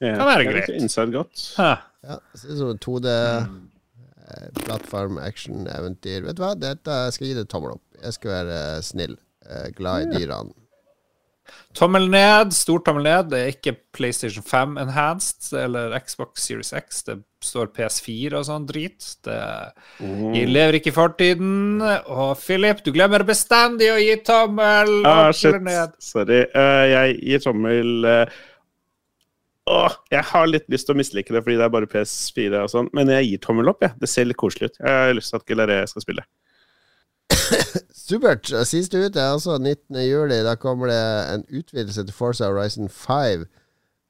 Ja, Kan være greit. Inside godt. Ja, det er ut som en 2D eh, plattform, action, eventyr. Vet du hva, dette skal jeg gi det tommel opp. Jeg skal være eh, snill. Eh, glad i dyrene. Tommel ned, stor tommel ned. Det er ikke PlayStation 5 Enhanced eller Xbox Series X. Det står PS4 og sånn drit. Det Jeg lever ikke i fortiden. Og Philip, du glemmer bestandig å gi tommel Ah, shit. ned. Sorry. Uh, jeg gir tommel eh, Åh, jeg har litt lyst til å mislike det fordi det er bare PS4 og sånn, men jeg gir tommel opp, jeg. Det ser litt koselig ut. Jeg har lyst til at Gelaré skal spille. <coughs> Supert. Siste ut er altså 19. juli. Da kommer det en utvidelse til Forza Horizon 5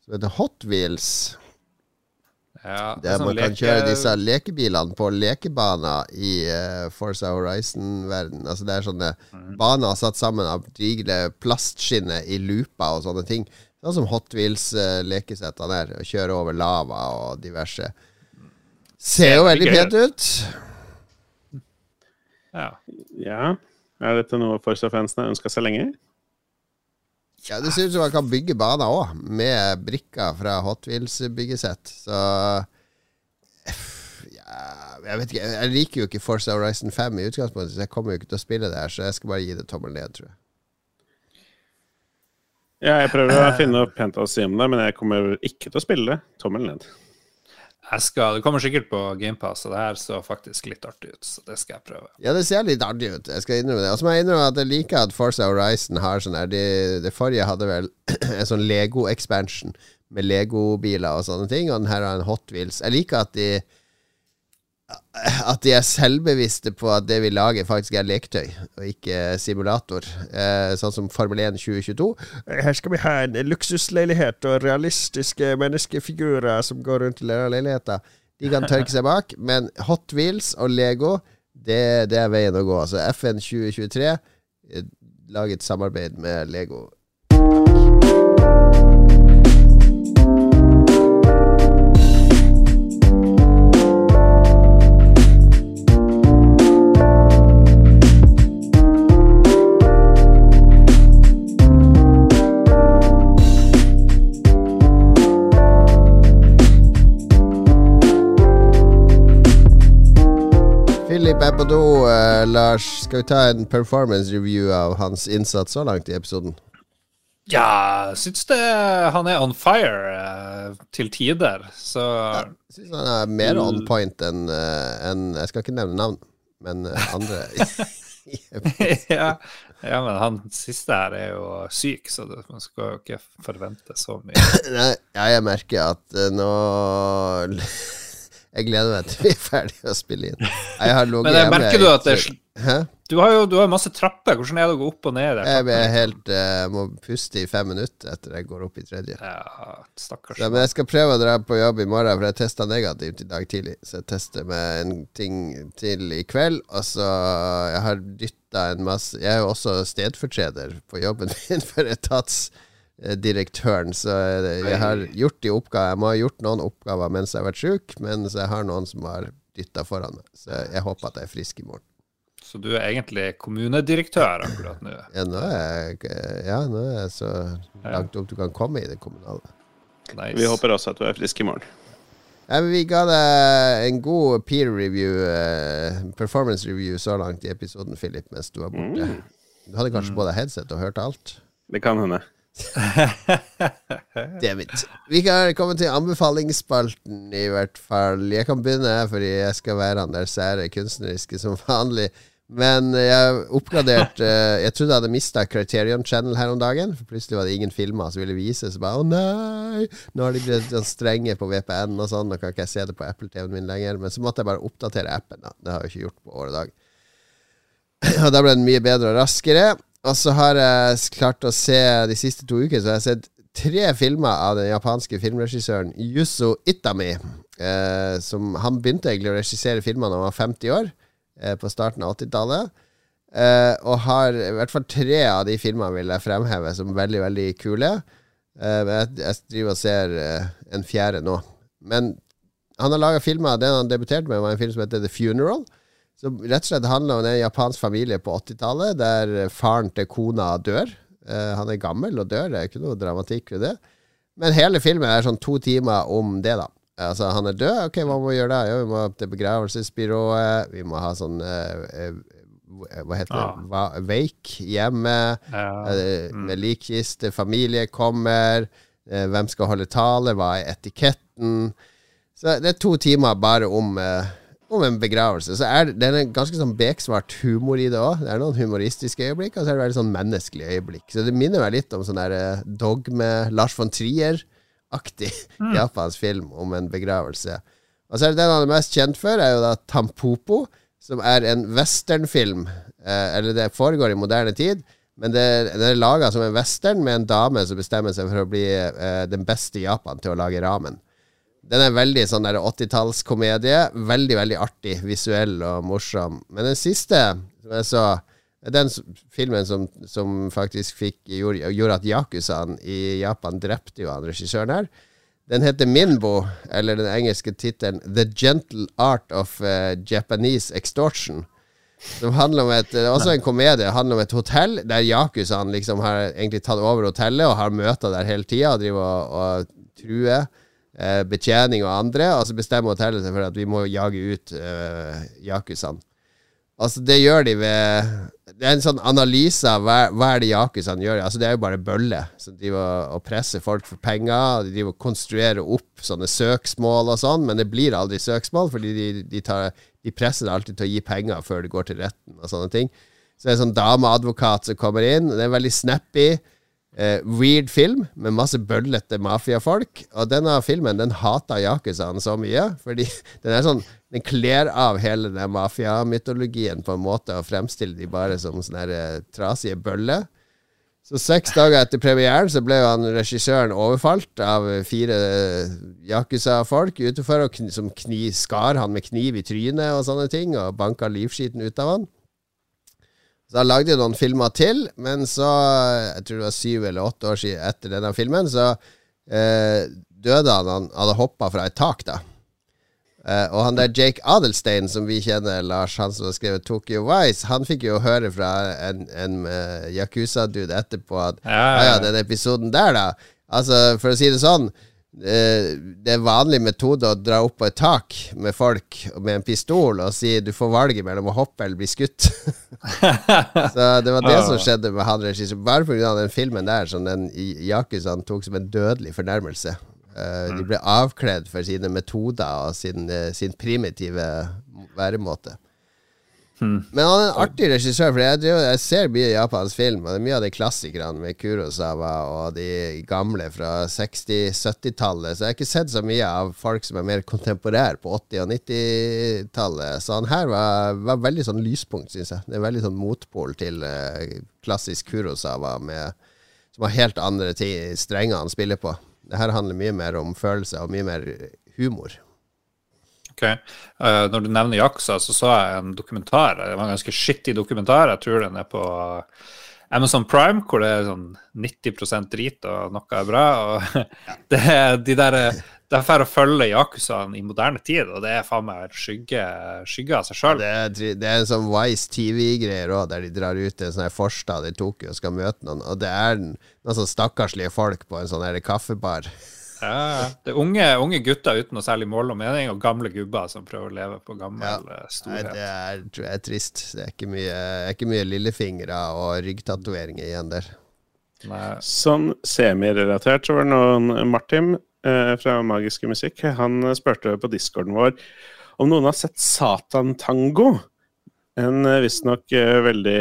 som heter Hot Wheels. Ja, Der sånn man kan leke- kjøre disse lekebilene på lekebaner i uh, Forza Horizon-verden. Altså Det er sånne baner satt sammen av digre plastskinner i looper og sånne ting. Sånn som Hot Wheels-lekesettene der, Å kjøre over lava og diverse. Ser jo veldig pent ut. Ja. Ja. Er dette noe Forsa-fansen har ønska seg lenge? Ja, Det ser ut som man kan bygge baner òg, med brikker fra Hot Wheels-byggesett. Så ja, Jeg vet ikke, jeg liker jo ikke Forsa Horizon 5 i utgangspunktet, så jeg kommer jo ikke til å spille det her, så jeg skal bare gi det tommel ned, tror jeg. Ja, jeg prøver å finne opp pent å si om det, men jeg kommer ikke til å spille det. Tommel ned. Jeg skal, det kommer sikkert på GamePass, og det her så faktisk litt artig ut, så det skal jeg prøve. Ja, det ser litt artig ut. Jeg skal innrømme det. Og så må jeg innrømme at jeg liker at Forza Horizon har sånn her Det de forrige hadde vel <clears throat> en sånn Lego-expansion med Lego-biler og sånne ting, og den her har en Hot Wheels. Jeg liker at de at de er selvbevisste på at det vi lager, faktisk er leketøy, og ikke simulator. Eh, sånn som Formel 1 2022. Her skal vi ha en luksusleilighet og realistiske menneskefigurer som går rundt i leiligheta. De kan tørke seg bak, men Hot Wheels og Lego, det, det er veien å gå. Altså FN 2023 laget lag et samarbeid med Lego. Philip er på do. eh, Lars, skal vi ta en performance review av hans innsats så langt i episoden? Ja, jeg syns det han er on fire eh, til tider, så Jeg syns han er mer on point enn eh, enn- Jeg skal ikke nevne navn, men andre <laughs> ja, ja, men han siste her er jo syk, så man skal jo ikke forvente så mye. <laughs> Nei, ja, jeg merker at nå Jeg gleder meg til vi er ferdige å spille inn. Jeg har Men jeg hjemme merker du at det er? Du har jo du har masse trapper. Hvordan er det å gå opp og ned der? Jeg blir helt uh, må puste i fem minutter etter jeg går opp i tredje. Ja, stakkars. Ja, men jeg skal prøve å dra på jobb i morgen, for jeg testa negativt i dag tidlig. Så jeg tester med en ting til i kveld. Og så Jeg har dytta en masse Jeg er jo også stedfortreder på jobben <laughs> min for etatsdirektøren, så jeg har gjort de oppgaver Jeg må ha gjort noen oppgaver mens jeg har vært sjuk, mens jeg har noen som har dytta foran meg. Så jeg håper at jeg er frisk i morgen. Så du er egentlig kommunedirektør akkurat nå? Ja, nå er jeg, ja, nå er jeg så langt opp du kan komme i det kommunale. Nice. Vi håper også at du er frisk i morgen. Ja, men vi ga deg en god peer review, eh, performance review så langt i episoden, Philip, mens du var borte. Du hadde kanskje på deg headset og hørte alt? Det kan hende. <laughs> Damn it. Vi kan komme til anbefalingsspalten, i hvert fall. Jeg kan begynne, fordi jeg skal være han der sære kunstneriske som vanlig. Men jeg oppgraderte <laughs> eh, Jeg trodde jeg hadde mista Criterion Channel her om dagen. For plutselig var det ingen filmer som ville vise. Så bare å nei! Nå har de blitt sånn strenge på VPN og sånn. Nå kan ikke jeg se det på Apple-TV-en min lenger. Men så måtte jeg bare oppdatere appen. Da. Det har jeg ikke gjort på året dag. <clears throat> Og da ble den mye bedre og raskere. Og så har jeg klart å se de siste to ukene Så har jeg sett tre filmer av den japanske filmregissøren Yuzo Itami. Eh, som, han begynte egentlig å regissere filmer da han var 50 år, eh, på starten av 80-tallet. Eh, og har i hvert fall tre av de filmene vil jeg fremheve som veldig, veldig kule. Eh, jeg, jeg driver og ser eh, en fjerde nå. Men han har laga filmer. Den han debuterte med, var en film som heter The Funeral. Som rett og slett handler om en japansk familie på 80-tallet, der faren til kona dør. Uh, han er gammel og dør, det er ikke noe dramatikk ved det. Men hele filmen er sånn to timer om det, da. Altså, han er død, ok, hva må vi gjøre da? Jo, vi må til begravelsesbyrået, vi må ha sånn eh, Hva heter Ah. det? Va Veik hjemme. Ja. mm. Med likkiste, familie kommer. Hvem skal holde tale? Hva er etiketten? Så det er to timer bare om, om en begravelse. Så er det, det er en ganske sånn beksvart humor i det òg. Det er noen humoristiske øyeblikk, og så er det veldig sånn menneskelige øyeblikk. Så det minner meg litt om sånn der eh, dogme Lars von Trier-aktig <laughs> japansk film om en begravelse. Og så er det den han er mest kjent for, er jo da Tampopo, som er en westernfilm. Eh, eller det foregår i moderne tid. Men det, det er laga som en western med en dame som bestemmer seg for å bli eh, den beste i Japan til å lage ramen. Den er veldig sånn der 80-tallskomedie. Veldig, veldig artig, visuell og morsom. Men den siste, som jeg så Den filmen som, som faktisk fikk, gjorde, gjorde at Yakuzaen i Japan drepte jo han regissøren her. Den heter Minbo, eller den engelske tittelen The Gentle Art of uh, Japanese Extortion. Som handler om et Det er også en komedie. Det handler om et hotell der Yakuzaen liksom har egentlig tatt over hotellet og har møter der hele tida og driver og, og truer eh, betjening og andre. Og så bestemmer hotellet seg for at vi må jage ut eh, Yakuzaen. Altså, det gjør de ved Det er en sånn analyse av hva, hva er det Jakusene gjør. Altså, det er jo bare bøller som driver og- presser folk for penger. De driver og konstruerer opp sånne søksmål og sånn, men det blir aldri søksmål, fordi de, de, tar, de presser alltid til å gi penger før det går til retten og sånne ting. Så det er en sånn dameadvokat som kommer inn. Det er veldig snappy. Eh, weird film med masse bøllete mafiafolk. Og denne filmen den hater Yakuzaen så mye, fordi <laughs> den er sånn Den kler av hele den mafiamytologien på en måte og fremstiller de bare som sånne eh, trasige bøller. Så seks dager etter premieren så ble han regissøren overfalt av fire eh, Yakuza-folk utenfor, og kn som kni skar han med kniv i trynet og sånne ting, og banka livskiten ut av han. Så lagde lagde noen filmer til, men så, jeg tror det var syv eller åtte år siden etter denne filmen, så eh, døde han. Han hadde hoppa fra et tak, da. Eh, og han der Jake Adelstein, som vi kjenner, Lars, han som har skrevet Tokyo Vice, han fikk jo høre fra en, en eh, Yakuza-dude etterpå at Ja, ja, ja, ja, den episoden der, da. Altså, for å si det sånn Det er vanlig metode å dra opp på et tak med folk med en pistol og si du får valget mellom å hoppe eller bli skutt. <laughs> Så det var det som skjedde med han regissøren. Bare pga. den filmen der, som den Yakuzaen tok som en dødelig fornærmelse. Eh, De ble avkledd for sine metoder og sin, eh, sin primitive væremåte. Men han er en artig regissør, for jeg, jeg ser mye japansk film. Og det er mye av de klassikerne med Kurosawa og de gamle fra 60-70-tallet. Så jeg har ikke sett så mye av folk som er mer kontemporære på 80- og 90-tallet. Så han her var, var veldig sånn lyspunkt, syns jeg. Det er veldig sånn motpol til eh, klassisk Kurosawa, med, som har helt andre strenger han spiller på. Det her handler mye mer om følelser og mye mer humor. Ok. Uh, når du nevner jaksa, så så jeg en dokumentar. Det var en ganske skittig dokumentar. Jeg tror den er på Amazon Prime, hvor det er sånn 90 drit og noe er bra. Og <laughs> det er de der, det er for å følge yakuzaen i moderne tid, og det er faen meg skygge, skygge av seg sjøl. Det det er sånn Vice TV-greier òg, der de drar ut til en sånn forstad i Tokyo og skal møte noen, og det er noen sånn stakkarslige folk på en sånn kaffebar. <laughs> Ja, det er unge, unge gutter uten noe særlig mål og mening, og gamle gubber som prøver å leve på gammel Ja. storhet. Nei, det er, tror jeg er trist. Det er ikke mye, er ikke mye lillefingre og ryggtatoveringer igjen der. Nei. Sånn semirelatert så var det noen Martin eh, fra Magiske Musikk. Han spurte på discorden vår om noen har sett Satan Tango. En eh, visstnok eh, veldig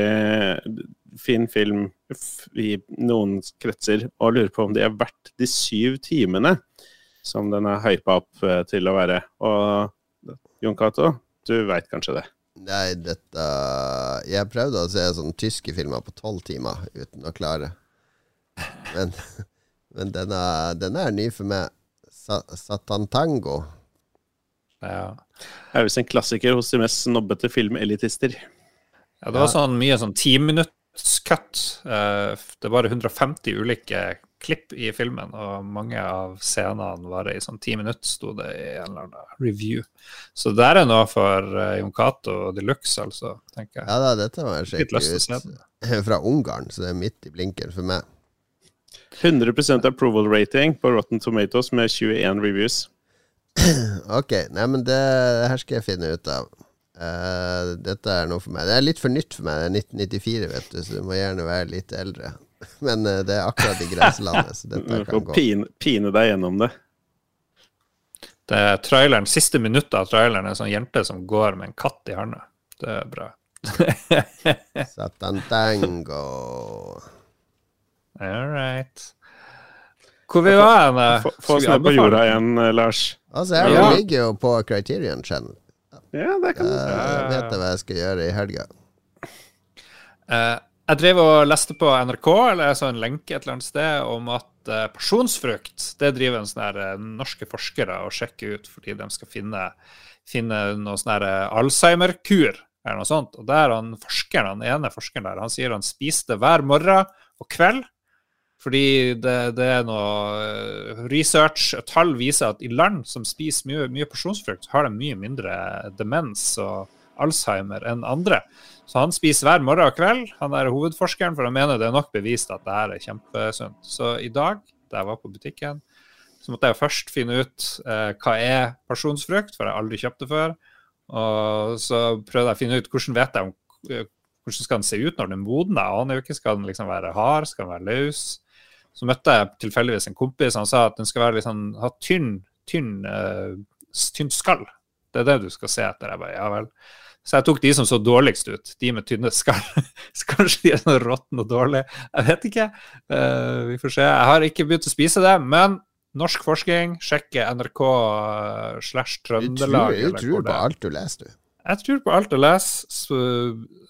fin film i noen kretser, og lurer på om de er verdt de syv timene som den er hypa opp eh, til å være. Og Jon Cato, du veit kanskje det? Nei, dette Jeg prøvde å se sånne tyske filmer på tolv timer uten å klare. Men, men denne, denne er ny for meg. Sa, Satantango. Ja. Det er visst en klassiker hos de mest snobbete filmelitister. Ja, det var sånn mye sånn timinuttskutt. Uh, det er bare 150 ulike klipp i filmen, og mange av scenene varer i sånn ti minutter, sto det i en eller annen review. Så det der er noe for uh, Jon Cato de luxe, altså, tenker jeg. Ja da, dette må jeg sjekke ut. Fra Ungarn, så det er midt i blinken for meg. 100% approval rating på Rotten Tomatoes med 21 reviews. <clears throat> Ok, nei, men det, det her skal jeg finne ut av. Eh, dette er noe for meg. Det er litt for nytt for meg. Det er 1994, vet du, så du må gjerne være litt eldre. <laughs> Men uh, det er akkurat i grenselandet, så dette kan gå. pine, pine deg gjennom det. Det er traileren, Siste minuttet av traileren er en sånn jente som går med en katt i hånda. Det er bra. <laughs> Satantango. All right. Hvor vi var hen? eh? Få, Skal få vi oss ned på jorda igjen, Lars. Altså, jeg Ja. ligger jo på Criterion Channel. Ja, det kan du Eh, jeg vet hva jeg skal gjøre i helga. Uh, jeg drev og leste på NRK, eller jeg så en lenke et eller annet sted, om at uh, pasjonsfrukt det driver en sånne her eh, norske forskere og sjekker ut fordi de skal finne, finne noe sånn her eh, Alzheimer-kur eller noe sånt. Og der han forskeren, han ene forskeren der, han sier han spiste hver morgen og kveld. Fordi det, det er noe eh, research tall viser at i land som spiser mye, mye porsjonsfrukt, har de mye mindre demens og Alzheimer enn andre. Så han spiser hver morgen og kveld, han er hovedforskeren, for han mener det er nok bevist at det her er kjempesunt. Så i dag, da jeg var på butikken, så måtte jeg først finne ut eh, hva er pasjonsfrukt, for jeg har aldri kjøpt det før. Og så prøvde jeg å finne ut hvordan vet jeg om eh, hvordan skal den se ut når den er moden. Jeg aner jo ikke. Skal den liksom være hard? Skal den være løs? Så møtte jeg tilfeldigvis en kompis, han sa at den skal være litt sånn, ha tynn, tynn, uh, tynt skall. Det er det du skal se etter. Jeg bare, ja vel. Så jeg tok de som så dårligst ut, de med tynne skall. <laughs> Så kanskje de er sånn råtne og dårlige. Jeg vet ikke. Uh, vi får se. Jeg har ikke begynt å spise det, men norsk forskning, sjekke NRK eh, slash Du tror, Trøndelag. du tror på alt du leser, du. Jeg tror på alt jeg leser. Så,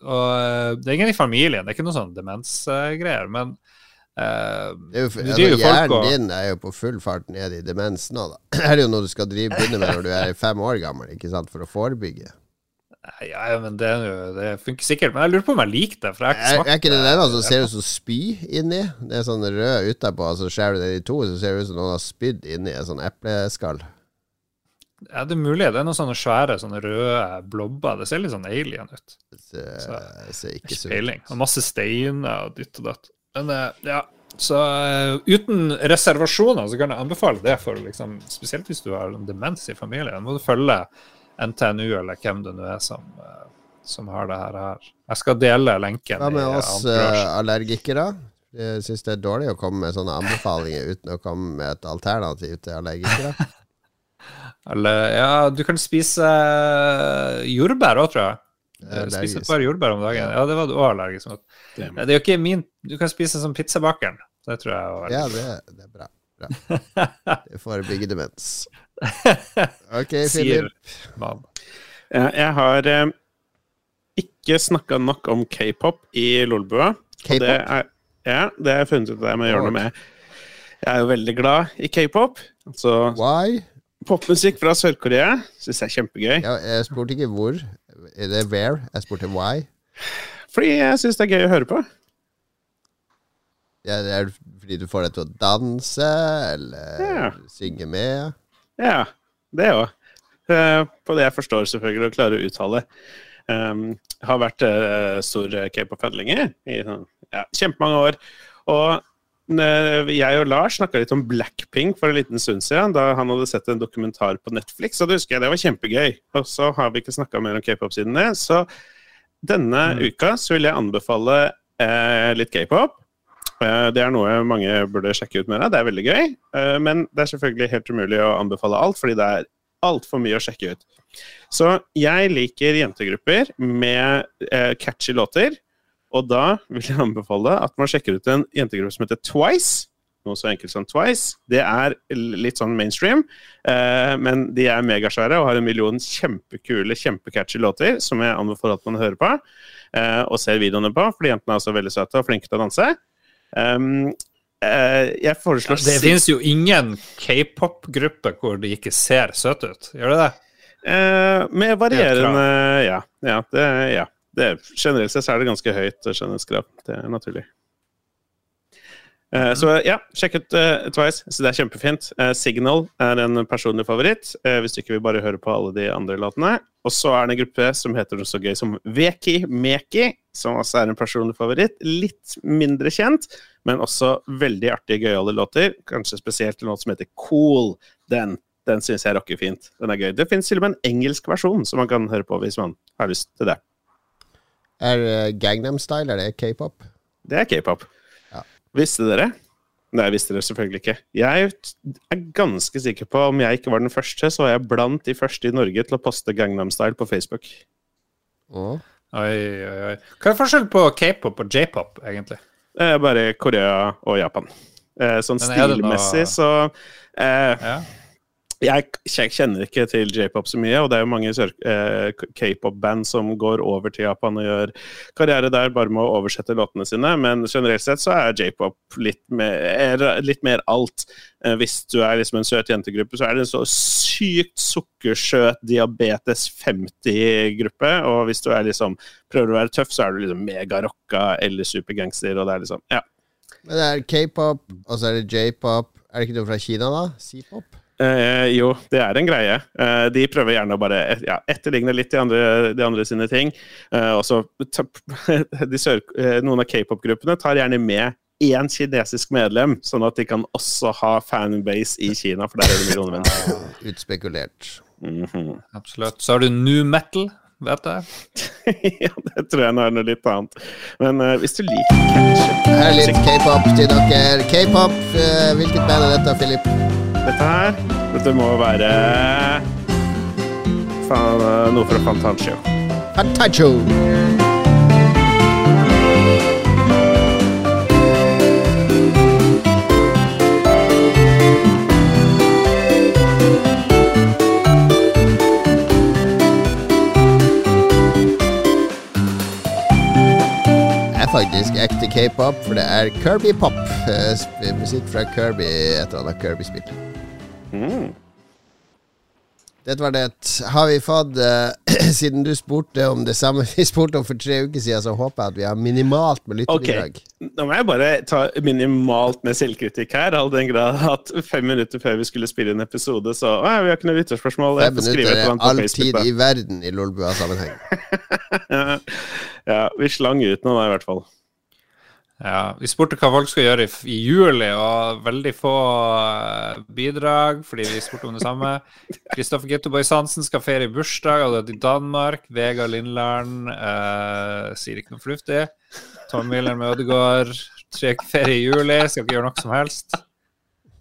og det er ingen i familien, det er ikke noe sånn demensgreier. Men eh, Det er jo, altså, hjernen og- din er jo på full fart ned i demens nå, da. <clears throat> Det er jo noe du skal drive, begynne med når du er fem år gammel, ikke sant, for å forebygge. ja, ja, men det, er jo, det funker sikkert. Men jeg lurer på om jeg liker det. For jeg har ikke Er, smakt er ikke det den som ser ut som spy inni? Det er sånn rød utapå, og så skjærer du det i to, så ser det ut som noen har spydd inni et sånn epleskall. Ja, det er mulig. Det er noen sånne svære sånne røde blobber. Det ser litt sånn alien ut. Det ser, Så- ser ikke Ikke så ut. Og masse steiner og ditt og datt. Men eh, ja, så uh, uten reservasjoner så kan jeg anbefale det for liksom, Spesielt hvis du har demens i familien. Må du følge NTNU eller hvem det nå er som, uh, som har det her. Jeg skal dele lenken. Hva med oss uh, allergikere? Jeg syns det er dårlig å komme med sånne anbefalinger uten å komme med et alternativ til allergikere. <laughs> Eller ja, du kan spise jordbær òg, tror jeg. Jeg spiste Spise et par jordbær om dagen. Ja, det var du òg allergisk mot. Det Det er jo ikke min Du kan spise som pizzabakeren. Det tror jeg var Ja, det, det er bra. bra. <laughs> Det forebygger demens. <laughs> Ok, Philip. jeg har eh, ikke snakka nok om k-pop i Lolbua. og Det er, ja, det har jeg funnet ut at jeg må gjøre noe med. Jeg er jo veldig glad i k-pop. Altså Why? popmusikk fra Sør-Korea. Syns jeg er kjempegøy. Ja, jeg spurte ikke hvor. Er det where? Jeg spurte why. Fordi jeg syns det er gøy å høre på. Ja, det er fordi du får deg til å danse, eller Ja. synge med? Ja, det òg. På det jeg forstår, selvfølgelig, og klarer å uttale. Um, har vært uh, stor k-pop-fan lenge, i sånn, ja, kjempemange år. Og jeg og Lars snakka litt om Blackpink for en liten stund siden, da han hadde sett en dokumentar på Netflix, og det husker jeg det var kjempegøy. Og så har vi ikke snakka mer om k-pop siden det. Så denne mm. uka så vil jeg anbefale eh, litt k-pop. Eh, det er noe mange burde sjekke ut mer av. Det er veldig gøy. Eh, men det er selvfølgelig helt umulig å anbefale alt, fordi det er altfor mye å sjekke ut. Så jeg liker jentegrupper med eh, catchy låter. Og da vil jeg anbefale at man sjekker ut en jentegruppe som heter Twice. Noe så enkelt som Twice. Det er litt sånn mainstream, eh, men de er megasvære og har en million kjempekule, kjempecatchy låter som jeg anbefaler at man hører på eh, og ser videoene på, fordi jentene er også veldig søte og flinke til å danse. Um, jeg foreslår Det finnes jo ingen k-pop-gruppe hvor de ikke ser søte ut, gjør det det? Eh, med varierende ja. Ja, det, ja. Det, generelt sett er det ganske høyt skjønnhetskrav. Det er naturlig. Uh, så ja, sjekk ut uh, Twice. Så det er kjempefint. Uh, Signal er en personlig favoritt, hvis du ikke vil bare høre på alle de andre låtene. Og så er det en gruppe som heter noe så gøy som Veki Meki, som også er en personlig favoritt. Litt mindre kjent, men også veldig artige, gøyale låter. Kanskje spesielt en låt som heter Cool. Den, den syns jeg rocker fint. Den er gøy. Det finnes til og med en engelsk versjon som man kan høre på hvis man har lyst til det. Er Gangnam Style, er det k-pop? Det er k-pop. Visste dere? Nei, visste dere selvfølgelig ikke. Jeg er ganske sikker på, om jeg ikke var den første, så var jeg blant de første i Norge til å poste Gangnam Style på Facebook. Oh. Oi, oi, oi. Hva er forskjellen på k-pop og j-pop, egentlig? Eh, bare Korea og Japan. Eh, sånn stilmessig, så eh, ja jeg kjenner ikke til j-pop så mye, og det er jo mange eh, k-pop-band som går over til Japan og gjør karriere der bare med å oversette låtene sine, men generelt sett så er j-pop litt, litt, mer alt. Eh, hvis du er liksom en søt jentegruppe, så er det en så sykt sukkersøt diabetes 50-gruppe, og hvis du er liksom prøver å være tøff, så er du liksom megarocka eller supergangster, og det er liksom Ja. Men det er k-pop, og så er det j-pop. Er det ikke noe fra Kina, da? C-pop? Uh, jo, det er en greie. Uh, de prøver gjerne å bare ja, etterligne litt de andre, de andre sine ting. Uh, og så <laughs> Noen av k-pop-gruppene tar gjerne med én kinesisk medlem, sånn at de kan også ha fanbase i Kina, for der er det millioner mennesker. Utspekulert. Mm -hmm. Absolutt. Så har du new metal, vet jeg. <laughs> ja, det tror jeg nå er noe litt annet. Men hvis du liker Her er litt k-pop til dere. K-pop, hvilket band er dette, Philip? Dette her. Dette må være Faen, noe fra Fantaccio. Fantaccio. faktisk ekte k-pop, for det er Kirby-pop. Eh, musikk fra Kirby, et eller annet Kirby-spill. Mm. Det var det. Har vi fått uh, <clears throat> Siden du spurte om det samme <laughs> vi spurte om for tre uker siden, så håper jeg at vi har minimalt med lytterbidrag. Okay. Nå må jeg bare ta minimalt med selvkritikk her. All den grad at fem minutter før vi skulle spille en episode, så å, vi har ikke noe lytterspørsmål. Fem minutter er all tid i verden i Lolbua-sammenheng. <laughs> ja, vi slang ut noe da, i hvert fall. Ja, Vi spurte hva folk skal gjøre i, i juli, og veldig få uh, bidrag fordi vi spurte om det samme. <laughs> Kristoffer Gettoboy Hansen skal feire bursdag, og det er i Danmark. Vegard Lindland eh, sier ikke noe fornuftig. Tom Miller med Ødegaard tre ferie i juli, skal ikke gjøre noe som helst.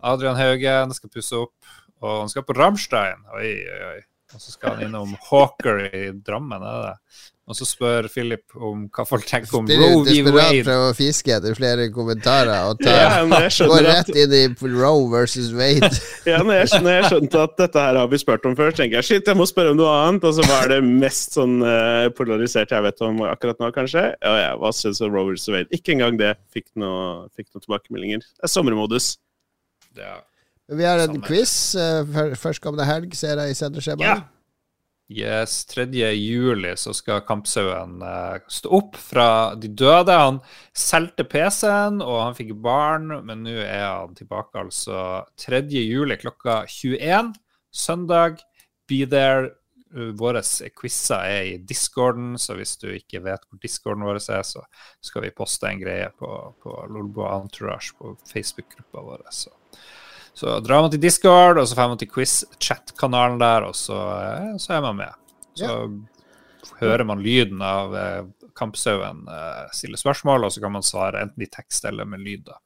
Adrian Haugen skal pusse opp, og han skal på Ramstein. Oi, oi, oi. Og så skal han innom Hawker i Drammen, er det det? Og så spør Philip om hva folk tenker om Roe v. Wade. Prøver å fiske etter flere kommentarer og tar, ja, gå rett inn i Roe versus Wade. <laughs> ja, når jeg, når jeg, skjønte at dette her har vi spurt om før, tenker jeg shit, jeg må spørre om noe annet. Og så var det mest sånn uh, polarisert jeg vet om akkurat nå, kanskje. Ja, ja, hva syns du om Roe versus Wade? Ikke engang det fikk noe, fikk noe tilbakemeldinger. Det er sommermodus. Ja. Vi har en Samme. quiz uh, førstkommende helg, ser jeg i senderskjemaet. Ja. Yes, 3. juli så skal Kampsauen uh, stå opp fra de døde. Han solgte PC-en, og han fikk barn, men nå er han tilbake altså 3. juli klokka 21 søndag. Be there. Våre quizer er i discorden, så hvis du ikke vet hvor discorden vår er, så skal vi poste en greie på, på Lolbo Entourage på Facebook-gruppa vår. Så. Så drar man til discord, og så får man til quiz-chat-kanalen der, og så, eh, så, er man med. Så ja. hører man lyden av eh, kampsauen eh, stille spørsmål, og så kan man svare enten i tekst eller med lyd. da.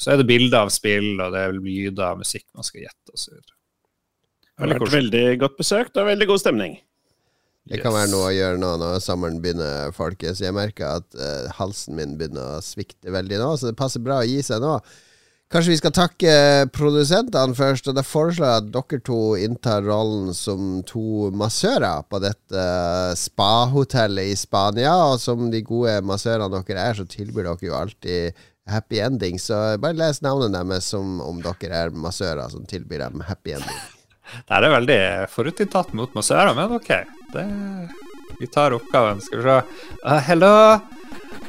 Så er det bilder av spill, og det er lyder av musikk man skal gjette osv. Det har vært veldig godt besøkt og veldig god stemning. Det kan være noe å gjøre nå når sommeren begynner, folkens. Jeg merker at uh, halsen min begynner å svikte veldig nå, så det passer bra å gi seg nå. Kanskje vi skal takke produsentene først, og da foreslår jeg at dere to inntar rollen som to massører på dette spahotellet i Spania. Og som de gode massørene dere er, så tilbyr dere jo alltid happy ending. Så bare les navnet deres som om dere er massører som tilbyr dem happy ending. <laughs> Det er veldig forutinntatt mot massører, men OK. Det, vi tar oppgaven. Skal vi se. Uh, hello.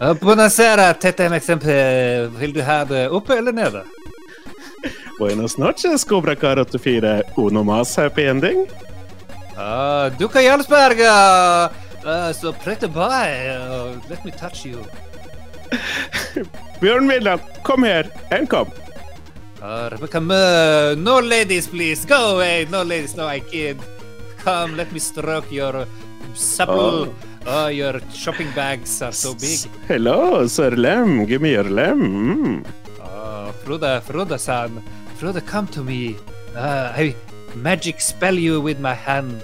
Uh, buonasera, tette eksempel. Vil du ha det oppe eller nede? Buenos noches, Cobra Car 84. Uno mas happy ending? Uh, Duka Jarlsberg, uh, uh, so pretty by. Uh, let me touch you. <laughs> Bjørn Midland, kom her. En kom. Uh, Rebecca Mø, no ladies, please. Go away. No ladies, no, I kid. Come, let me stroke your supple. Oh. Oh your shopping bags are so big. Hello, Sir Lem. Give me your Lem. Mm. Oh, Frode, Frode-san. Frode, come to me. Uh, I magic spell you with my hand.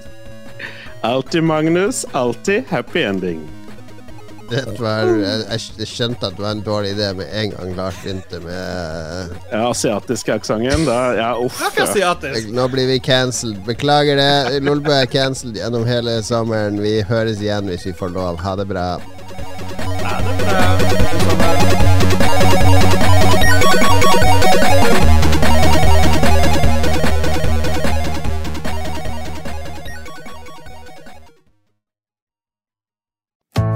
Alltid Magnus, alltid happy ending. Det var, jeg, jeg, skjønte at det var en dårlig idé med en gang Lars begynte med Ja, asiatiske aksenten. Ja, uff. Nå blir vi cancelled. Beklager det. Lolbø er cancelled gjennom hele sommeren. Vi høres igjen hvis vi får lov. Ha det bra. Ha det bra.